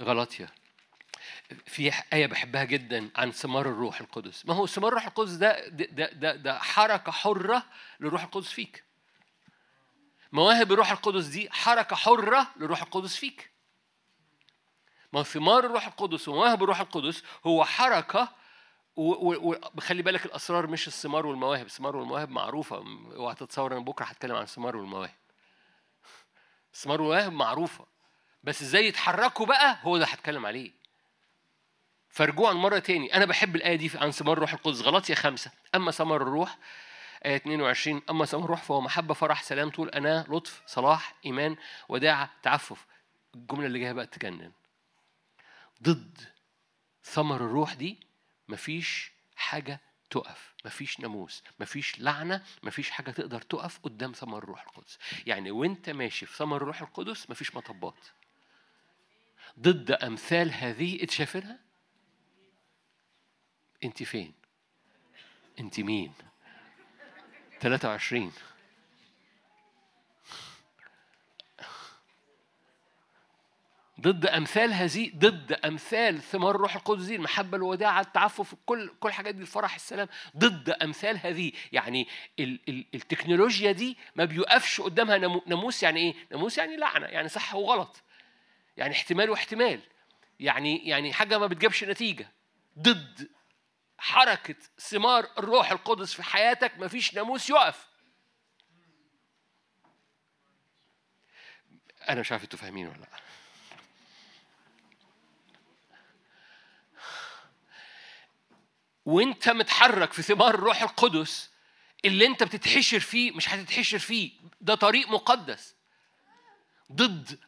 غلطية. في آية بحبها جدا عن ثمار الروح القدس. ما هو ثمار الروح القدس ده ده, ده, ده حركة حرة للروح القدس فيك. مواهب الروح القدس دي حركة حرة للروح القدس فيك. ما ثمار الروح القدس ومواهب الروح القدس هو حركة وخلي بالك الأسرار مش الثمار والمواهب. الثمار والمواهب معروفة. اوعى تتصور أنا بكرة هتكلم عن الثمار والمواهب. الثمار والمواهب معروفة. بس إزاي يتحركوا بقى هو ده هتكلم عليه. فرجوعا مرة تاني. أنا بحب الآية دي عن ثمار الروح القدس. غلطية خمسة. أما ثمر الروح آية 22 أما ثمر الروح فهو محبة فرح سلام طول أنا لطف صلاح إيمان وداعة تعفف. الجملة اللي جاية بقى تجنن. ضد ثمر الروح دي مفيش حاجة تقف مفيش ناموس مفيش لعنة مفيش حاجة تقدر تقف قدام ثمر الروح القدس. يعني وأنت ماشي في ثمر الروح القدس مفيش مطبات. ضد أمثال هذه انت شايفينها أنت فين؟ أنت مين؟ 23 ضد أمثال هذه ضد أمثال ثمار الروح القدس دي المحبة الوداعة التعفف كل كل الحاجات دي الفرح السلام. ضد أمثال هذه. يعني ال ال التكنولوجيا دي ما بيوقفش قدامها ناموس يعني إيه؟ ناموس يعني لعنة يعني صح وغلط. يعني احتمال واحتمال. يعني يعني حاجة ما بتجيبش نتيجة. ضد حركة ثمار الروح القدس في حياتك ما فيش ناموس يقف. أنا مش عارف أنتوا فاهمين ولا لأ. وأنت متحرك في ثمار الروح القدس اللي أنت بتتحشر فيه مش هتتحشر فيه. ده طريق مقدس. ضد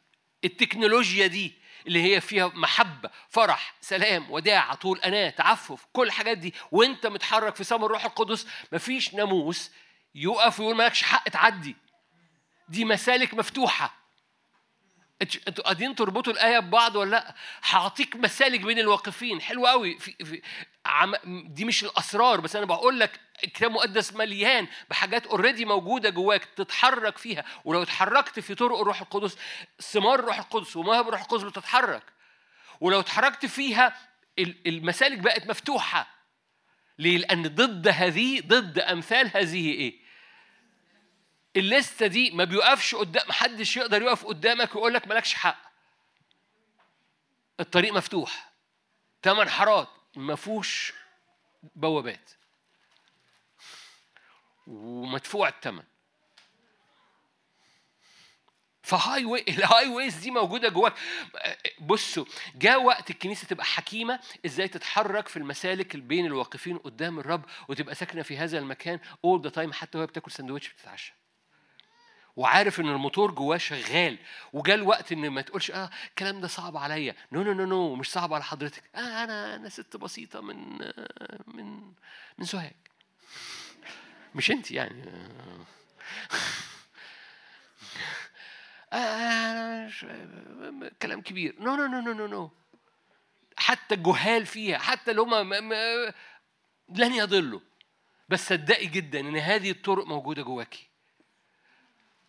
التكنولوجيا دي اللي هي فيها محبة فرح سلام وداعة طول أناة تعفف كل الحاجات دي وأنت متحرك في ثمر الروح القدس مفيش ناموس يقف ويقول مالكش حق تعدي. دي مسالك مفتوحة. أنتوا قاعدين تربطوا الآية ببعض ولا لأ؟ هعطيك مسالك بين الواقفين. حلو قوي. في, في عم دي مش الأسرار بس أنا بقول لك الكتاب المقدس مليان بحاجات already موجودة جواك تتحرك فيها. ولو اتحركت في طرق الروح القدس ثمار الروح القدس ومواهب الروح القدس بتتحرك. ولو اتحركت فيها المسالك بقت مفتوحة. ليه؟ لأن ضد هذه ضد أمثال هذه إيه؟ الليستة دي ما بيوقفش قدام محدش يقدر يقف قدامك ويقول لك مالكش حق. الطريق مفتوح. ثمان حارات. ما فيهوش بوابات. ومدفوع الثمن ف highway ال highways دي موجودة جواك. بصوا جاء وقت الكنيسة تبقى حكيمة إزاي تتحرك في المسالك بين الواقفين قدام الرب وتبقى ساكنة في هذا المكان all the time حتى وهي بتاكل سندوتش بتتعشى. وعارف إن الموتور جواه شغال وجاء الوقت إن ما تقولش آه الكلام ده صعب عليا. no no no no مش صعب على حضرتك. آه أنا أنا ست بسيطة من من من سوهاج. مش انت يعني. آه كلام كبير. no no no no no no حتى الجهال فيها حتى اللي هم لن يضلوا. بس صدقي جدا إن هذه الطرق موجودة جواكي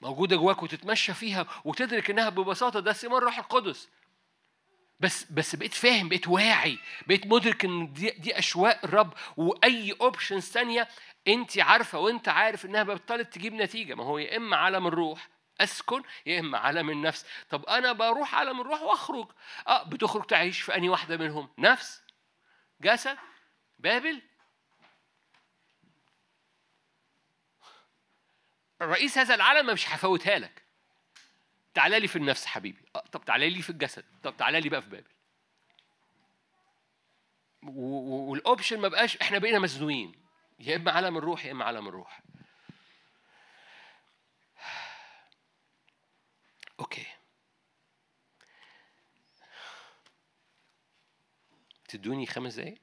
موجوده جواك وتتمشى فيها وتدرك إنها ببساطة ده ثمار الروح القدس. بس بس بقيت فاهم بقيت واعي بقيت مدرك إن دي, دي أشواق الرب وأي اوبشنز ثانية أنت عارفة وأنت عارف إنها بطلت تجيب نتيجة. ما هو يا إما عالم الروح أسكن يا إما عالم النفس. طب أنا بروح عالم الروح وأخرج. آه بتخرج تعيش في اني واحدة منهم؟ نفس جسد بابل. رئيس هذا العالم مش هفوتها لك. تعالى لي في النفس حبيبي. آه، طب تعالى لي في الجسد. طب تعالى لي بقى في بابل. وال option ما بقاش إحنا بقينا مزنوقين. يا إما عالم الروح يا إما عالم الروح. okay. تدوني خمس دقايق؟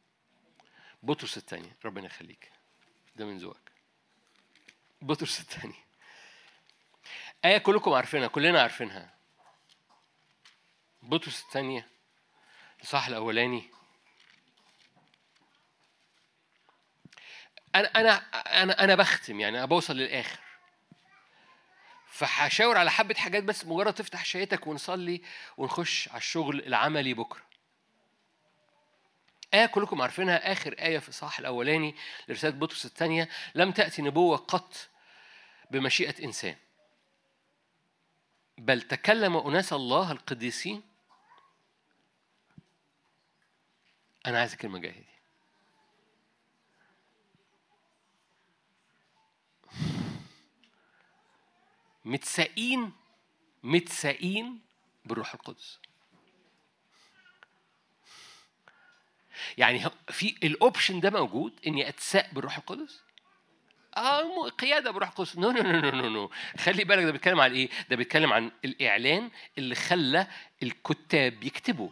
بطرس الثانية ربنا يخليك. ده من ذوقك. بطرس الثانية آية كلكم عارفينها كلنا عارفينها. بطرس الثانية الصح الأولاني. أنا أنا أنا أنا بختم يعني أنا بوصل للآخر. فهشاور على حبة حاجات بس مجرد تفتح شهيتك ونصلي ونخش على الشغل العملي بكرة. آية كلكم عارفينها آخر آية في الصح الأولاني لرسالة بطرس الثانية. لم تأتي نبوة قط بمشيئة إنسان. بل تكلم أناس الله القديسين. أنا عايز الكلمة الجاية دي. متساقين متساقين بالروح القدس. يعني في ال option ده موجود إني اتساق بالروح القدس؟ آه قيادة بالروح القدس no no no no no no خلي بالك ده بيتكلم عن إيه؟ ده بيتكلم عن الإعلان اللي خلى الكتاب يكتبوا.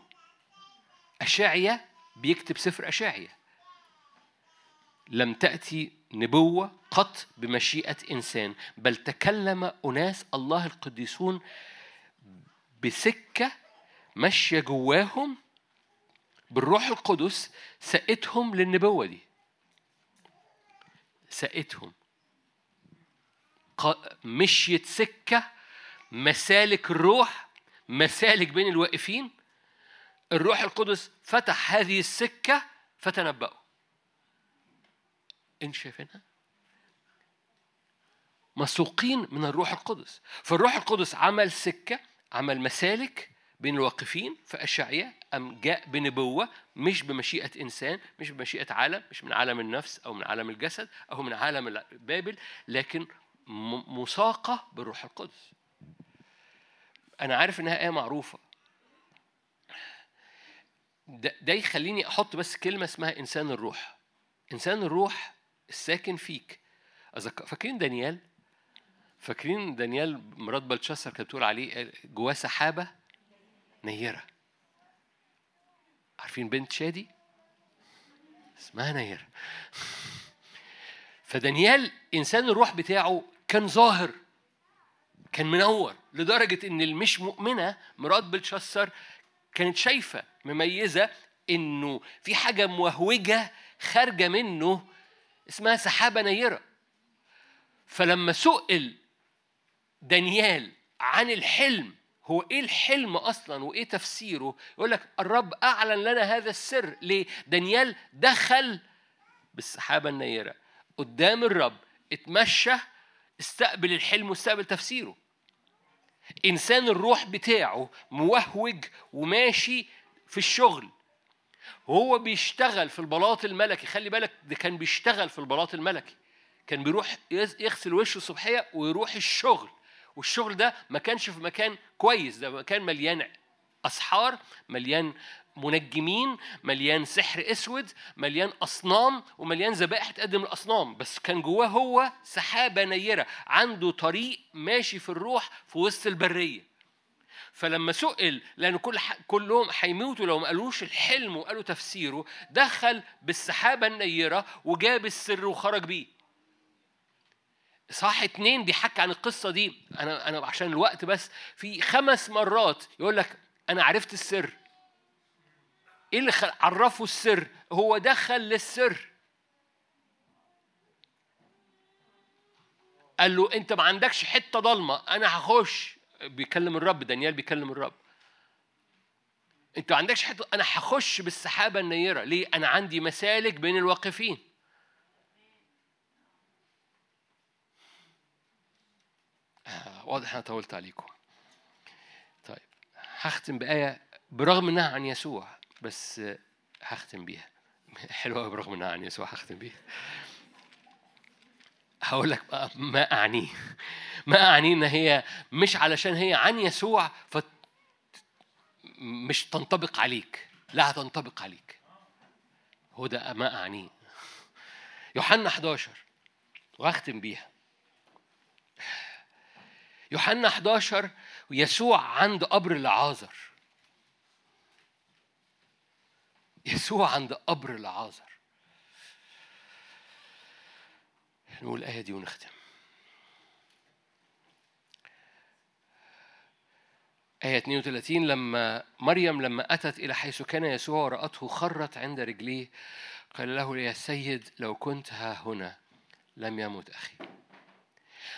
اشعيا بيكتب سفر اشعيا لم تأتي نبوة قط بمشيئة إنسان بل تكلم أناس الله القديسون بسكة ماشيه جواهم بالروح القدس سقتهم للنبوة دي. سقتهم مشيت سكة مسالك الروح مسالك بين الواقفين. الروح القدس فتح هذه السكة فتنبأوا. انت شايفينها؟ مسوقين من الروح القدس. فالروح القدس عمل سكة عمل مسالك بين الواقفين في أشعية أم جاء بنبوة مش بمشيئة إنسان مش بمشيئة عالم مش من عالم النفس أو من عالم الجسد أو من عالم بابل لكن مساقة بالروح القدس. أنا عارف إنها آية معروفة. ده, ده يخليني أحط بس كلمة اسمها إنسان الروح. إنسان الروح الساكن فيك. فاكرين دانيال؟ فاكرين دانيال مرات بلتشسر كانت بتقول عليه جواه سحابة نيرة. عارفين بنت شادي؟ اسمها نيرة فدانيال إنسان الروح بتاعه كان ظاهر كان منور لدرجة إن المش مؤمنة مرات بلشسر كانت شايفة مميزة إنه في حاجة موهوجة خارجة منه اسمها سحابة نيرة. فلما سئل دانيال عن الحلم هو إيه الحلم أصلا وإيه تفسيره؟ يقول لك الرب أعلن لنا هذا السر. ليه؟ دانيال دخل بالسحابة النيرة قدام الرب اتمشى استقبل الحلم واستقبل تفسيره. إنسان الروح بتاعه موهوج وماشي في الشغل. هو بيشتغل في البلاط الملكي. خلي بالك ده كان بيشتغل في البلاط الملكي. كان بيروح يغسل وشه الصبحيه ويروح الشغل. والشغل ده ما كانش في مكان كويس ده مكان مليان أسحار مليان منجمين مليان سحر أسود مليان أصنام ومليان ذبائح تقدم الأصنام بس كان جواه هو سحابة نيرة عنده طريق ماشي في الروح في وسط البرية فلما سئل لأن كل. كلهم هيموتوا لو ما قالوش الحلم وقالوا تفسيره دخل بالسحابة النيرة وجاب السر وخرج بيه صح اتنين بيحكي عن القصة دي. أنا أنا عشان الوقت بس في خمس مرات يقول لك أنا عرفت السر. إيه اللي عرفه السر؟ هو دخل للسر. قال له أنت ما عندكش حتة ضلمة أنا هخش. بيكلم الرب دانيال بيكلم الرب. أنت ما عندكش حتة أنا هخش بالسحابة النيرة. ليه؟ أنا عندي مسالك بين الواقفين. واضح أنا طولت عليكم. طيب هختم بآية برغم إنها عن يسوع بس هختم بيها. حلوة برغم إنها عن يسوع هختم بيها. هقول لك ما أعنيه ما أعنيه إن هي مش علشان هي عن يسوع ف مش تنطبق عليك. لا هتنطبق عليك. هو ده ما أعنيه يوحنا 11 وهختم بيها. يوحنا 11 يسوع عند قبر العازر. يسوع عند قبر العازر. نقول الآية دي ونختم. آية 32 لما مريم لما أتت إلى حيث كان يسوع ورأته خرت عند رجليه قال له يا سيد لو كنت ها هنا لم يمت أخي.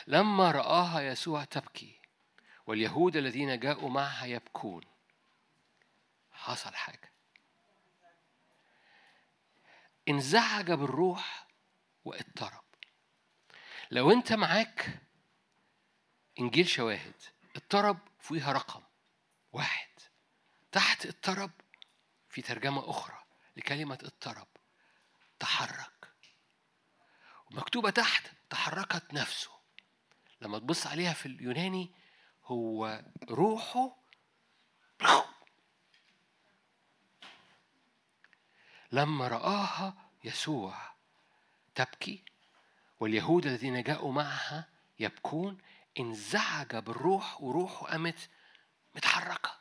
لما رآها يسوع تبكي واليهود الذين جاءوا معها يبكون. حصل حاجة. انزعج بالروح واضطرب. لو انت معاك إنجيل شواهد اضطرب فيها رقم واحد. تحت اضطرب في ترجمة أخرى لكلمة اضطرب تحرك. ومكتوبة تحت تحركت نفسه. لما تبص عليها في اليوناني هو روحه لما رآها يسوع تبكي واليهود الذين جاءوا معها يبكون انزعج بالروح وروحه قامت متحركة.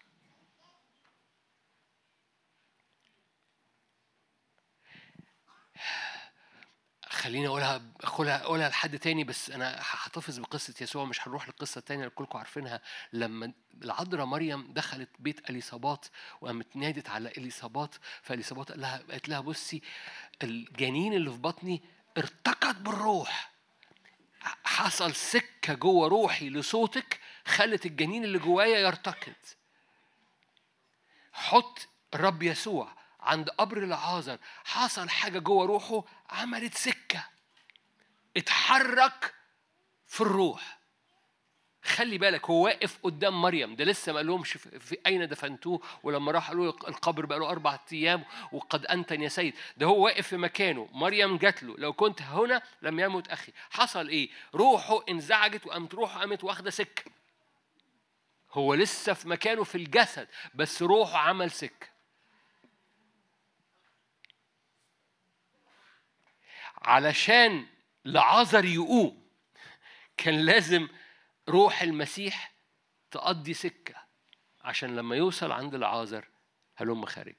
خليني أقولها اقولها أقولها لحد تاني بس أنا هحتفظ بقصة يسوع مش هنروح للقصه التانيه اللي كلكم عارفينها. لما العذراء مريم دخلت بيت اليصابات وقامت نادت على اليصابات فاليصابات قال لها قالت لها بصي الجنين اللي في بطني ارتقت بالروح. حصل سكة جوه روحي لصوتك خلت الجنين اللي جوايا يرتقد. حط الرب يسوع عند قبر العازر حصل حاجة جوه روحه عملت سكة. اتحرك في الروح. خلي بالك هو واقف قدام مريم. ده لسه ما قالهمش في أين دفنتوه ولما راح قالوا القبر بقى له أربع أيام وقد انتن يا سيد. ده هو واقف في مكانه. مريم جات له. لو كنت هنا لم يمت أخي. حصل إيه؟ روحه انزعجت وقامت روحه قامت واخدة سكة. هو لسه في مكانه في الجسد بس روحه عمل سكة. علشان لعازر يقوم كان لازم روح المسيح تقضي سكة عشان لما يوصل عند العازر هلم خارج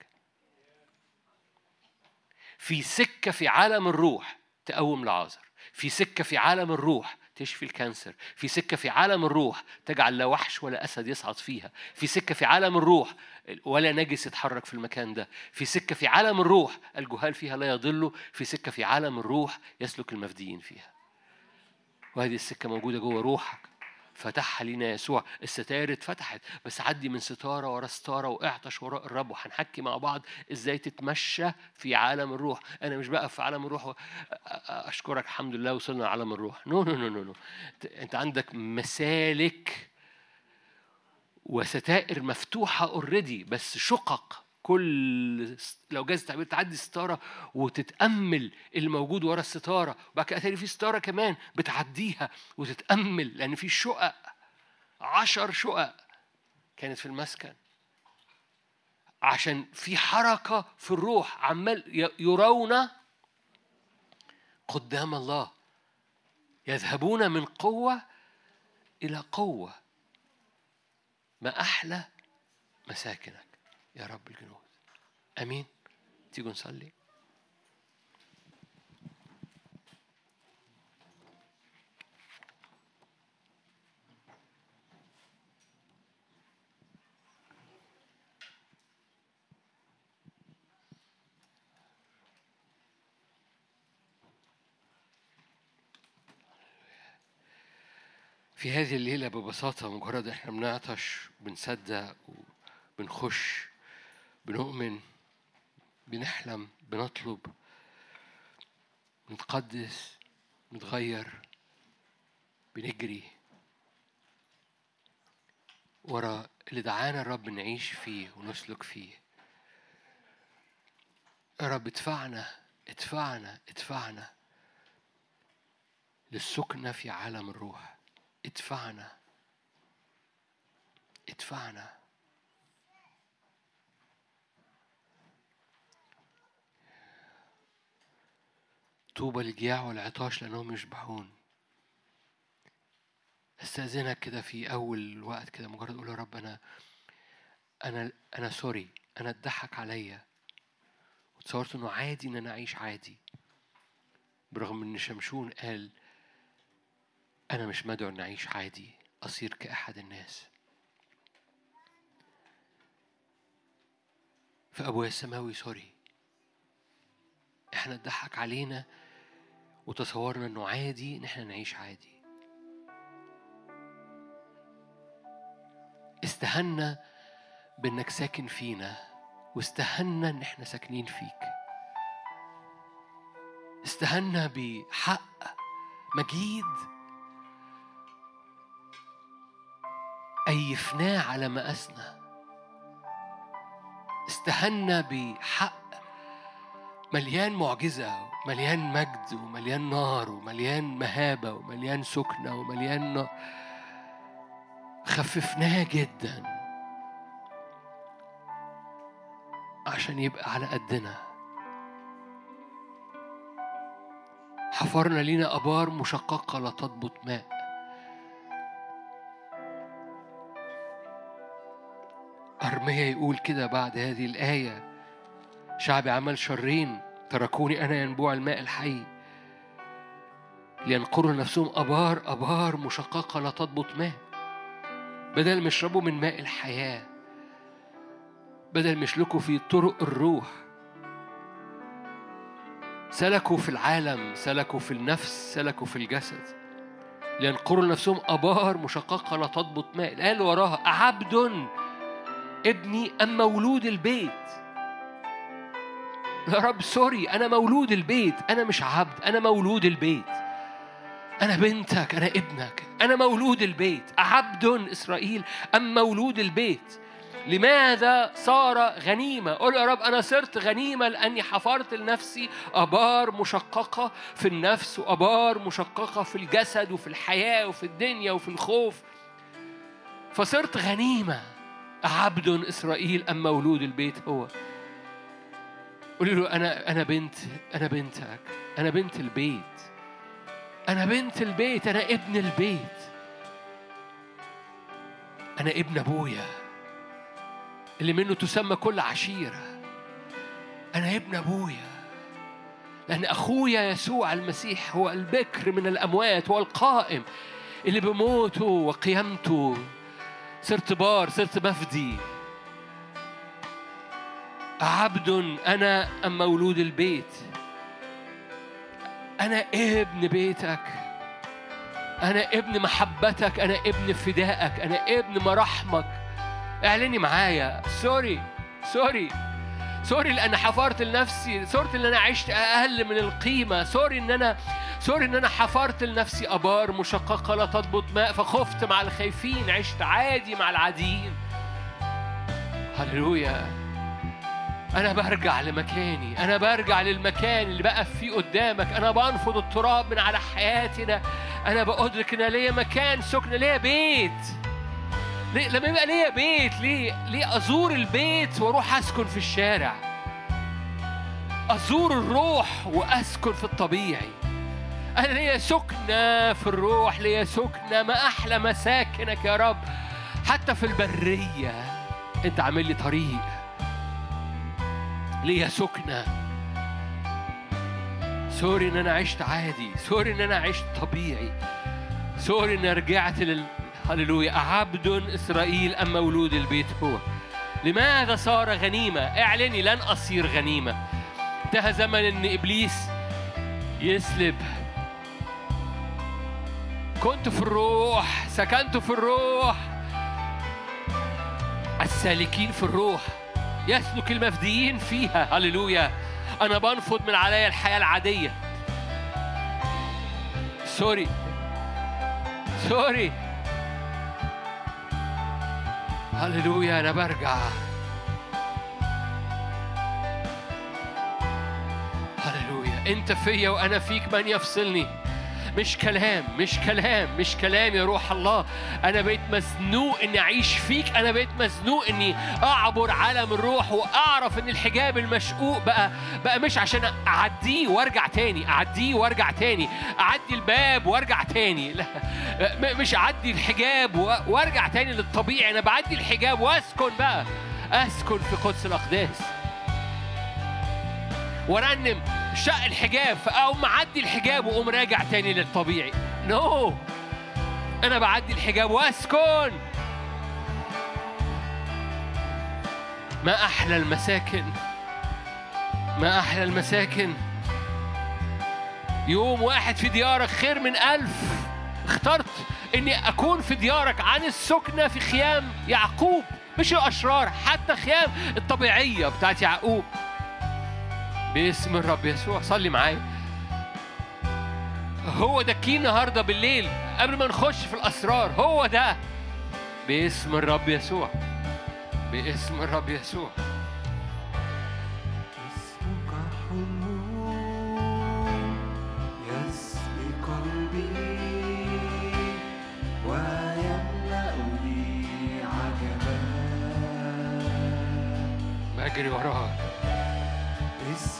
في سكة في عالم الروح تقوم لعازر في سكة في عالم الروح تشفي الكانسر في سكة في عالم الروح تجعل لا وحش ولا أسد يصعد فيها في سكة في عالم الروح ولا نجس يتحرك في المكان ده. في سكة في عالم الروح الجهال فيها لا يضلوا في سكة في عالم الروح يسلك المفديين فيها. وهذه السكة موجودة جوه روحك. فتحها لينا يسوع. الستائر اتفتحت. بس عدي من ستارة ورا ستارة واعطش وراء الرب وهنحكي مع بعض إزاي تتمشى في عالم الروح. أنا مش بقى في عالم الروح أشكرك الحمد لله وصلنا لعالم الروح. no no no no, no. أنت عندك مسالك وستائر مفتوحة already بس شقق كل لو جاز التعبير تعدي ستارة وتتأمل اللي موجود ورا الستارة وبعد كده في ستارة كمان بتعديها وتتأمل لأن في شقق عشر شقق كانت في المسكن. عشان في حركة في الروح عمال يرون قدام الله يذهبون من قوة إلى قوة. ما أحلى مساكنك يا رب الجنود. آمين. تيجوا نصلي. في هذه الليلة ببساطة مجرد إحنا بنعطش بنصدق وبنخش بنؤمن بنحلم بنطلب نتقدس نتغير بنجري ورا اللي دعانا الرب نعيش فيه ونسلك فيه. يا رب ادفعنا ادفعنا ادفعنا للسكنة في عالم الروح. ادفعنا. ادفعنا. طوبى للجياع والعطاش لأنهم يشبعون. أستأذنك كده في أول وقت كده مجرد أقول يا رب أنا أنا أنا سوري أنا اتضحك عليا. وتصورت إنه عادي إن أنا أعيش عادي. برغم إن شمشون قال أنا مش مدعو إن أعيش عادي أصير كأحد الناس. فأبويا السماوي سوري. إحنا اتضحك علينا وتصورنا إنه عادي إن إحنا نعيش عادي. استهنا بإنك ساكن فينا واستهنا إن إحنا ساكنين فيك. استهنا بحق مجيد أيفناه على مقاسنا استهنا بحق مليان معجزة مليان مجد ومليان نار ومليان مهابة ومليان سكنة ومليان نار خففناه جدا عشان يبقى على قدنا. حفرنا لينا أبار مشققة لا تضبط ماء. أرميا يقول كده بعد هذه الآية؟ شعبي عمل شرين تركوني أنا ينبوع الماء الحي. لينقروا نفسهم أبار أبار مشققة لا تضبط ماء. بدل ما يشربوا من ماء الحياة بدل ما يسلكوا في طرق الروح. سلكوا في العالم سلكوا في النفس سلكوا في الجسد. لينقروا نفسهم أبار مشققة لا تضبط ماء. اللي وراها عبد ابني أم مولود البيت. يا رب سوري أنا مولود البيت. أنا مش عبد أنا مولود البيت. أنا بنتك أنا ابنك. أنا مولود البيت. عبد إسرائيل أم مولود البيت. لماذا صار غنيمة؟ قول يا رب أنا صرت غنيمة لأني حفرت لنفسي أبار مشققة في النفس وأبار مشققة في الجسد وفي الحياة وفي الدنيا وفي الخوف. فصرت غنيمة. عبد إسرائيل أم مولود البيت هو؟ قولي له أنا أنا بنت أنا بنتك أنا بنت البيت أنا بنت البيت أنا ابن البيت. أنا ابن أبويا اللي منه تسمى كل عشيرة. أنا ابن أبويا لأن أخويا يسوع المسيح هو البكر من الأموات هو القائم اللي بموته وقيامته صرت بار صرت مفدي. عبد أنا أم مولود البيت. أنا ابن بيتك. أنا ابن محبتك أنا ابن فدائك أنا ابن مراحمك اعلني معايا. sorry sorry. sorry لأن حفرت لنفسي sorry ان أنا عشت أقل من القيمة. sorry إن أنا سوري إن أنا حفرت لنفسي أبار مشققة لا تضبط ماء فخفت مع الخايفين عشت عادي مع العاديين. هللويا. أنا برجع لمكاني أنا برجع للمكان اللي بقف فيه قدامك. أنا بنفض التراب من على حياتنا أنا بأدرك إن ليا مكان سكن ليا بيت. ليه؟ لما يبقى ليا بيت ليه؟ ليه أزور البيت وأروح أسكن في الشارع؟ أزور الروح وأسكن في الطبيعي. أنا ليا سكنة في الروح ليا سكنة ما أحلى مساكنك يا رب. حتى في البرية أنت عامل لي طريق. ليا سكنة. sorry إن أنا عشت عادي. sorry إن أنا عشت طبيعي. sorry ان رجعت لل هللويا. عبد إسرائيل أم مولود البيت هو؟ لماذا صار غنيمة؟ اعلني لن أصير غنيمة. انتهى زمن إن إبليس يسلب كنت في الروح سكنت في الروح. السالكين في الروح يسلك المفديين فيها. هللويا. أنا بنفض من عليا الحياة العادية. سوري. سوري. هللويا أنا برجع. هللويا. أنت فيا وأنا فيك من يفصلني. مش كلام مش كلام مش كلام يا روح الله. أنا بقيت مزنوق إني أعيش فيك أنا بقيت مزنوق إني أعبر عالم الروح وأعرف إن الحجاب المشقوق بقى بقى مش عشان أعديه وأرجع تاني أعديه وأرجع تاني أعدي الباب وأرجع تاني. لا مش أعدي الحجاب و- وأرجع تاني للطبيعي أنا بعدي الحجاب وأسكن بقى أسكن في قدس الأقداس. وارنم شق الحجاب فاقوم معدي الحجاب وأقوم راجع تاني للطبيعي. نو no. أنا بعدي الحجاب وأسكن. ما أحلى المساكن. ما أحلى المساكن. يوم واحد في ديارك خير من ألف. اخترت إني أكون في ديارك عن السكنة في خيام يعقوب. مش الأشرار حتى خيام الطبيعية بتاعت يعقوب. باسم الرب يسوع. صلي معايا. هو ده كي النهارده بالليل قبل ما نخش في الأسرار. هو ده باسم الرب يسوع. باسم الرب يسوع. اسمك حلو يسبي قلبي ويملأني عجبا. بجري وراك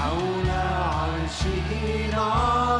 حول عرشه نار.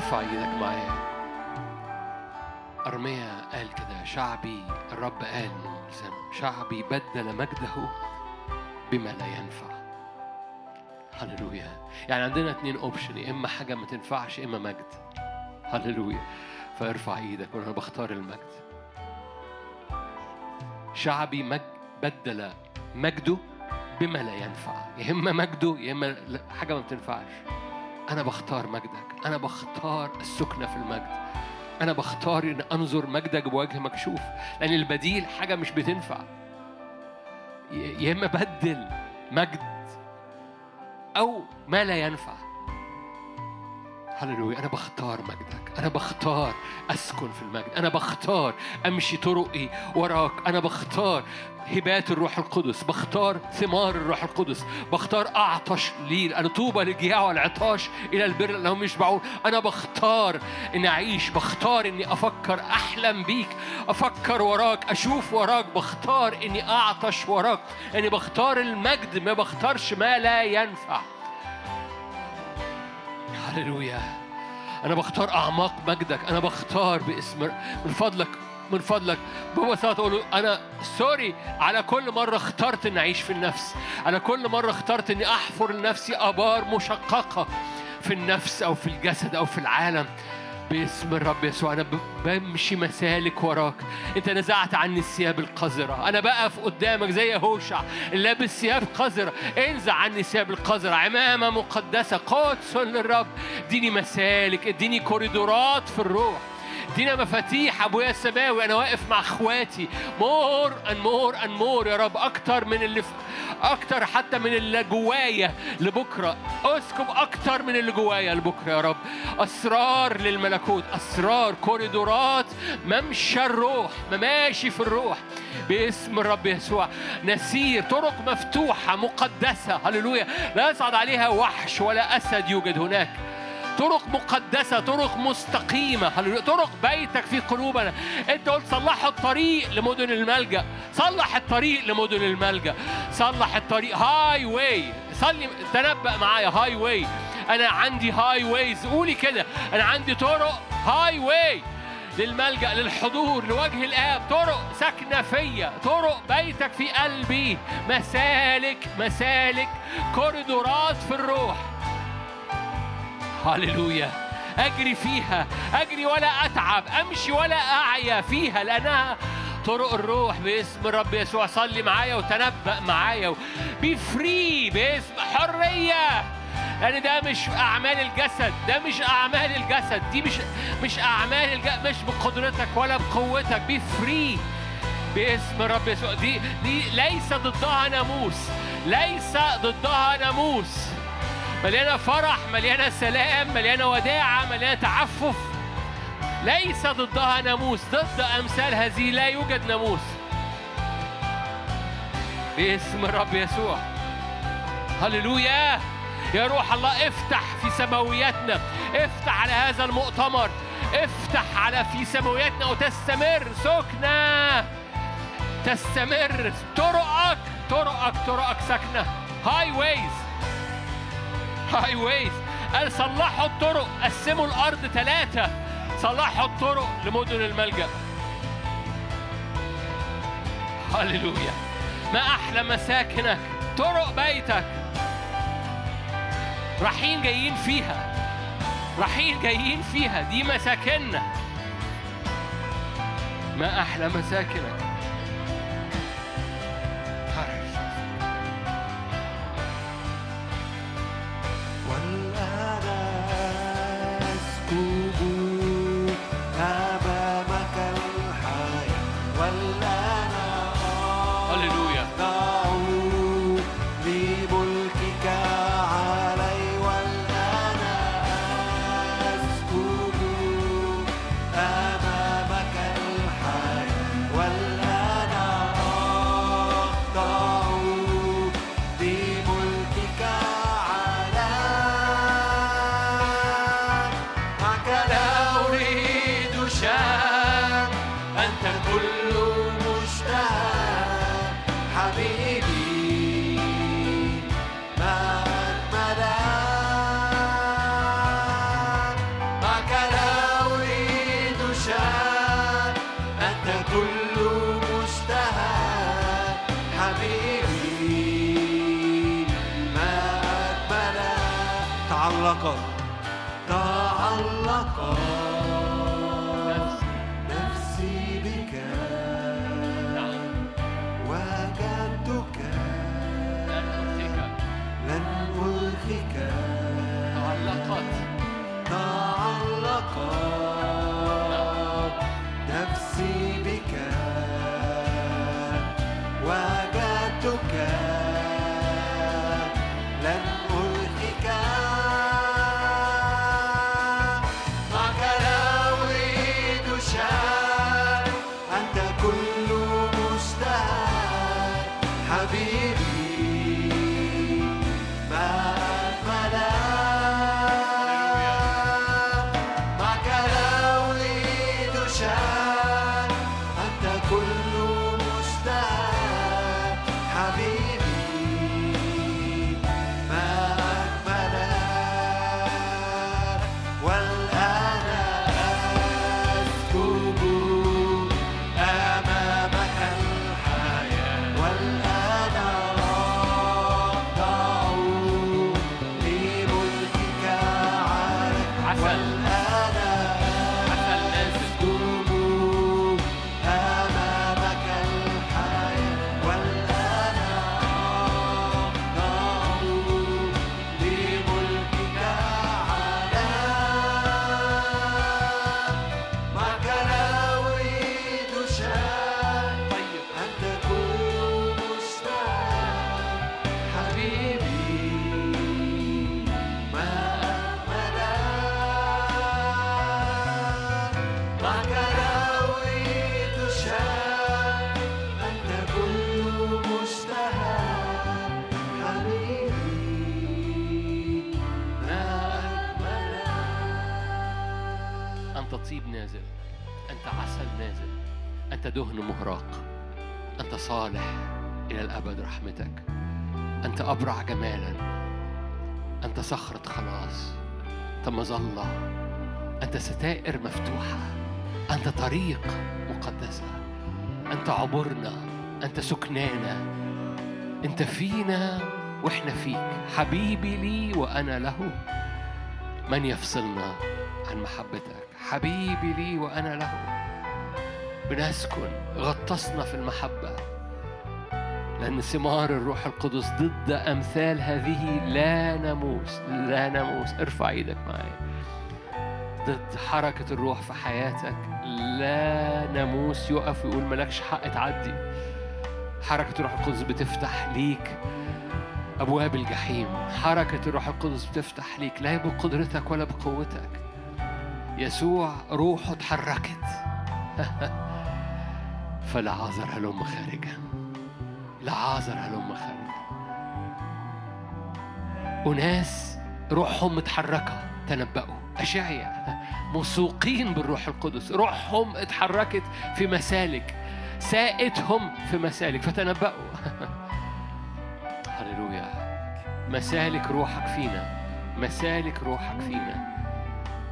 أرفع إيدك معايا. أرميا قال كده شعبي الرب قال للزمن شعبي بدل مجده بما لا ينفع. هللويا. يعني عندنا اتنين اوبشن يا إما حاجة ما تنفعش يا إما مجد. هللويا. فارفع إيدك وأنا بختار المجد. شعبي مج... بدل مجده بما لا ينفع. يا إما مجده يا إما حاجة ما بتنفعش. أنا بختار مجدك. أنا بختار السكنة في المجد. أنا بختار إن أنظر مجدك بوجه مكشوف لأن البديل حاجة مش بتنفع. يا إما بدل مجد أو ما لا ينفع. هللويا أنا بختار مجدك أنا بختار أسكن في المجد أنا بختار أمشي طرقي وراك أنا بختار هبات الروح القدس بختار ثمار الروح القدس بختار أعطش ليه أنا طوبى للجياع والعطاش إلى البر لأنهم يشبعون. أنا بختار إني أعيش بختار إني أفكر أحلم بيك أفكر وراك أشوف وراك بختار إني أعطش وراك اني بختار المجد ما بختارش ما لا ينفع. هللويا. أنا بختار أعماق مجدك. أنا بختار باسم من فضلك من فضلك. ببساطة أقول أنا سوري على كل مرة اخترت إني أعيش في النفس. على كل مرة اخترت إني أحفر لنفسي آبار مشققة في النفس أو في الجسد أو في العالم. باسم الرب يسوع. أنا بمشي مسالك وراك. أنت نزعت عني الثياب القذرة. أنا بقف قدامك زي هوشع لابس ثياب قذرة. انزع عني الثياب القذرة. عمامة مقدسة. قدس للرب اديني مسالك. اديني كوريدورات في الروح. ادينا مفاتيح ابويا السماوي أنا واقف مع إخواتي. more and more and more يا رب أكتر من اللي أكتر حتى من اللي جوايا لبكرة. أسكب أكتر من اللي جوايا لبكرة يا رب. أسرار للملكوت أسرار كوريدورات. ممشى الروح مماشي في الروح. باسم الرب يسوع. نسير طرق مفتوحة مقدسة. هللويا. لا يصعد عليها وحش ولا أسد يوجد هناك. طرق مقدسة طرق مستقيمة. طرق بيتك في قلوبنا. انت قلت صلحوا الطريق لمدن الملجأ. صلح الطريق لمدن الملجأ. صلح الطريق. highway صلي تنبأ معايا. highway أنا عندي highways قولي كده. أنا عندي طرق highway للملجأ للحضور لوجه الآب. طرق ساكنة فيا. طرق بيتك في قلبي. مسالك مسالك. كوريدورات في الروح. هللويا أجري فيها أجري ولا أتعب أمشي ولا اعيا فيها لانها طرق الروح باسم الرب يسوع. صلي معايا وتنبأ معايا be free باسم حرية. لأن ده مش أعمال الجسد ده مش أعمال الجسد دي مش مش أعمال الجسد مش بقدرتك ولا بقوتك. be free باسم الرب يسوع. دي دي ليس ضدها ناموس ليس ضدها ناموس. مليانة فرح مليانة سلام مليانة وداعة مليانة تعفف. ليس ضدها ناموس ضد أمثال هذه لا يوجد ناموس. باسم الرب يسوع. هللويا. يا روح الله افتح في سماوياتنا افتح على هذا المؤتمر افتح على في سماوياتنا وتستمر. سكنة. تستمر. طرقك طرقك طرقك ساكنة. هاي ويز هاي ويز قال صلحوا الطرق قسموا الأرض ثلاثة صلحوا الطرق لمدن الملجأ. هللويا. ما أحلى مساكنك. طرق بيتك. رايحين جايين فيها. رايحين جايين فيها. دي مساكننا. ما أحلى مساكنك. One أنت دهن مهراق. أنت صالح إلى الأبد رحمتك. أنت أبرع جمالا. أنت صخرة خلاص. أنت مظلة أنت ستائر مفتوحة. أنت طريق مقدسة. أنت عبورنا أنت سكنانا. أنت فينا وإحنا فيك. حبيبي لي وأنا له. من يفصلنا عن محبتك؟ حبيبي لي وأنا له. بنسكن غطسنا في المحبة. لأن ثمار الروح القدس ضد أمثال هذه لا ناموس لا ناموس ارفع إيدك معايا. ضد حركة الروح في حياتك لا ناموس يقف ويقول ملكش حق تعدي. حركة الروح القدس بتفتح ليك أبواب الجحيم. حركة الروح القدس بتفتح ليك. لا بقدرتك ولا بقوتك. يسوع روحه اتحركت. فلعازر هلم خارجا. لعازر هلم خارجا. أناس روحهم متحركة تنبأوا. أشعيا موثوقين بالروح القدس. روحهم اتحركت في مسالك. ساقتهم في مسالك. فتنبأوا. هللويا. مسالك روحك فينا. مسالك روحك فينا.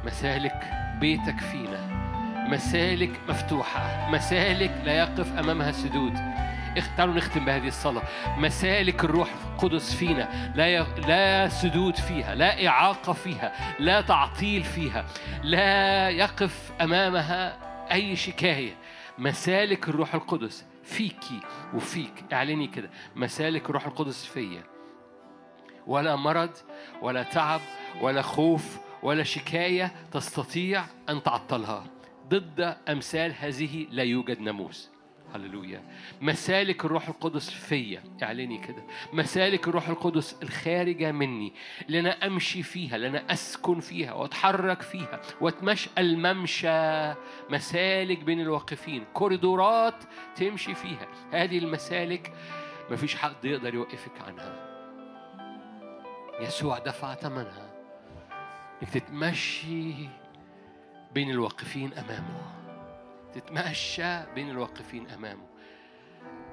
مسالك بيتك فينا. مسالك مفتوحة. مسالك لا يقف أمامها سدود. تعالوا نختم بهذه الصلاة. مسالك الروح القدس فينا. لا ي... لا سدود فيها لا إعاقة فيها لا تعطيل فيها لا يقف أمامها أي شكاية. مسالك الروح القدس فيكي وفيك. اعلني كده. مسالك الروح القدس فيا. ولا مرض ولا تعب ولا خوف ولا شكاية تستطيع أن تعطلها. ضد أمثال هذه لا يوجد ناموس. هللويا. مسالك الروح القدس فيا اعلني كده. مسالك الروح القدس الخارجة مني اللي أنا أمشي فيها اللي أنا أسكن فيها وأتحرك فيها وأتمشى الممشى. مسالك بين الواقفين كوريدورات تمشي فيها. هذه المسالك مفيش حد يقدر يوقفك عنها. يسوع دفع ثمنها. إنك تتمشي بين الواقفين أمامه. تتمشى بين الواقفين أمامه.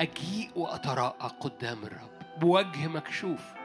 أجيء وأتراءى قدام الرب. بوجه مكشوف.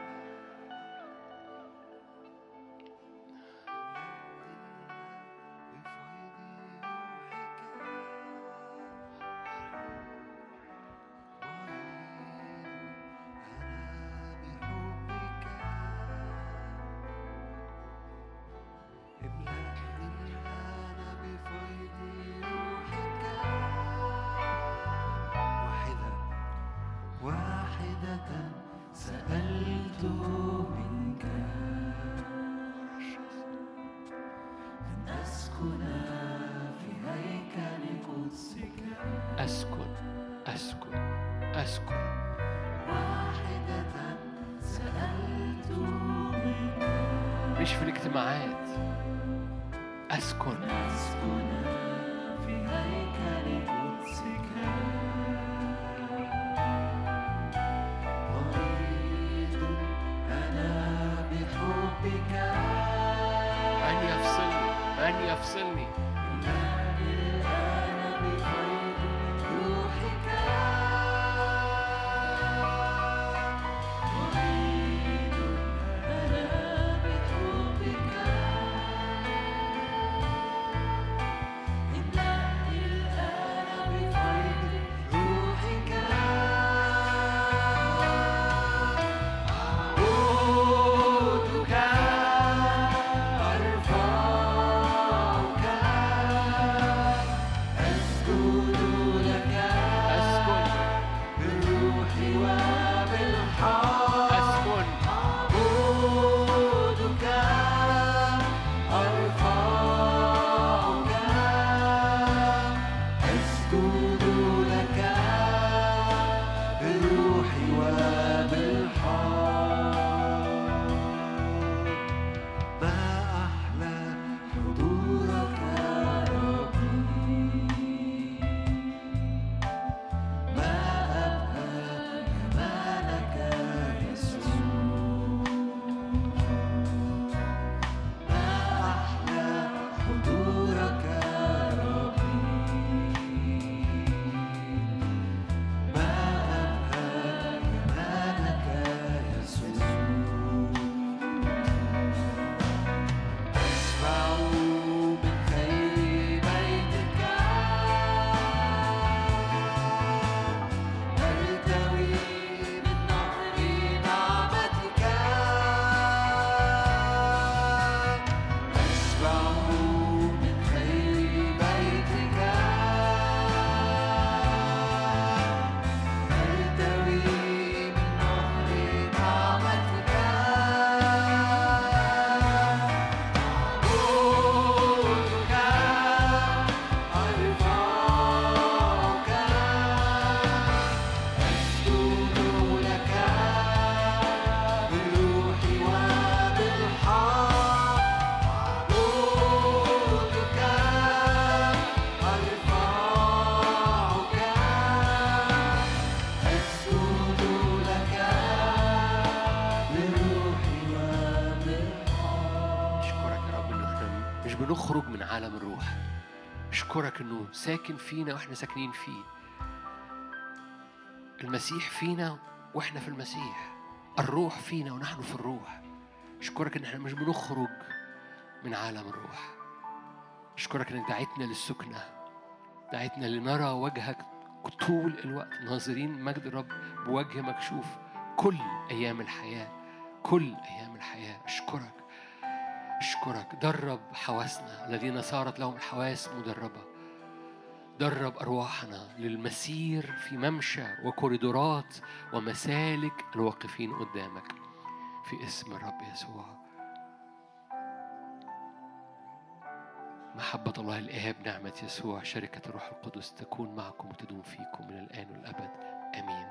إنه ساكن فينا وإحنا ساكنين فيه. المسيح فينا وإحنا في المسيح. الروح فينا ونحن في الروح. أشكرك إن إحنا مش بنخرج من عالم الروح. أشكرك إنك دعيتنا للسكنة. دعيتنا لنرى وجهك طول الوقت. ناظرين مجد الرب بوجه مكشوف كل أيام الحياة. كل أيام الحياة. أشكرك. أشكرك. درب حواسنا. الذين صارت لهم الحواس مدربة. درب أرواحنا للمسير في ممشى وكوريدورات ومسالك الواقفين قدامك. في اسم الرب يسوع. محبة الله الآب نعمة يسوع شركة الروح القدس تكون معكم وتدوم فيكم من الآن والأبد. آمين.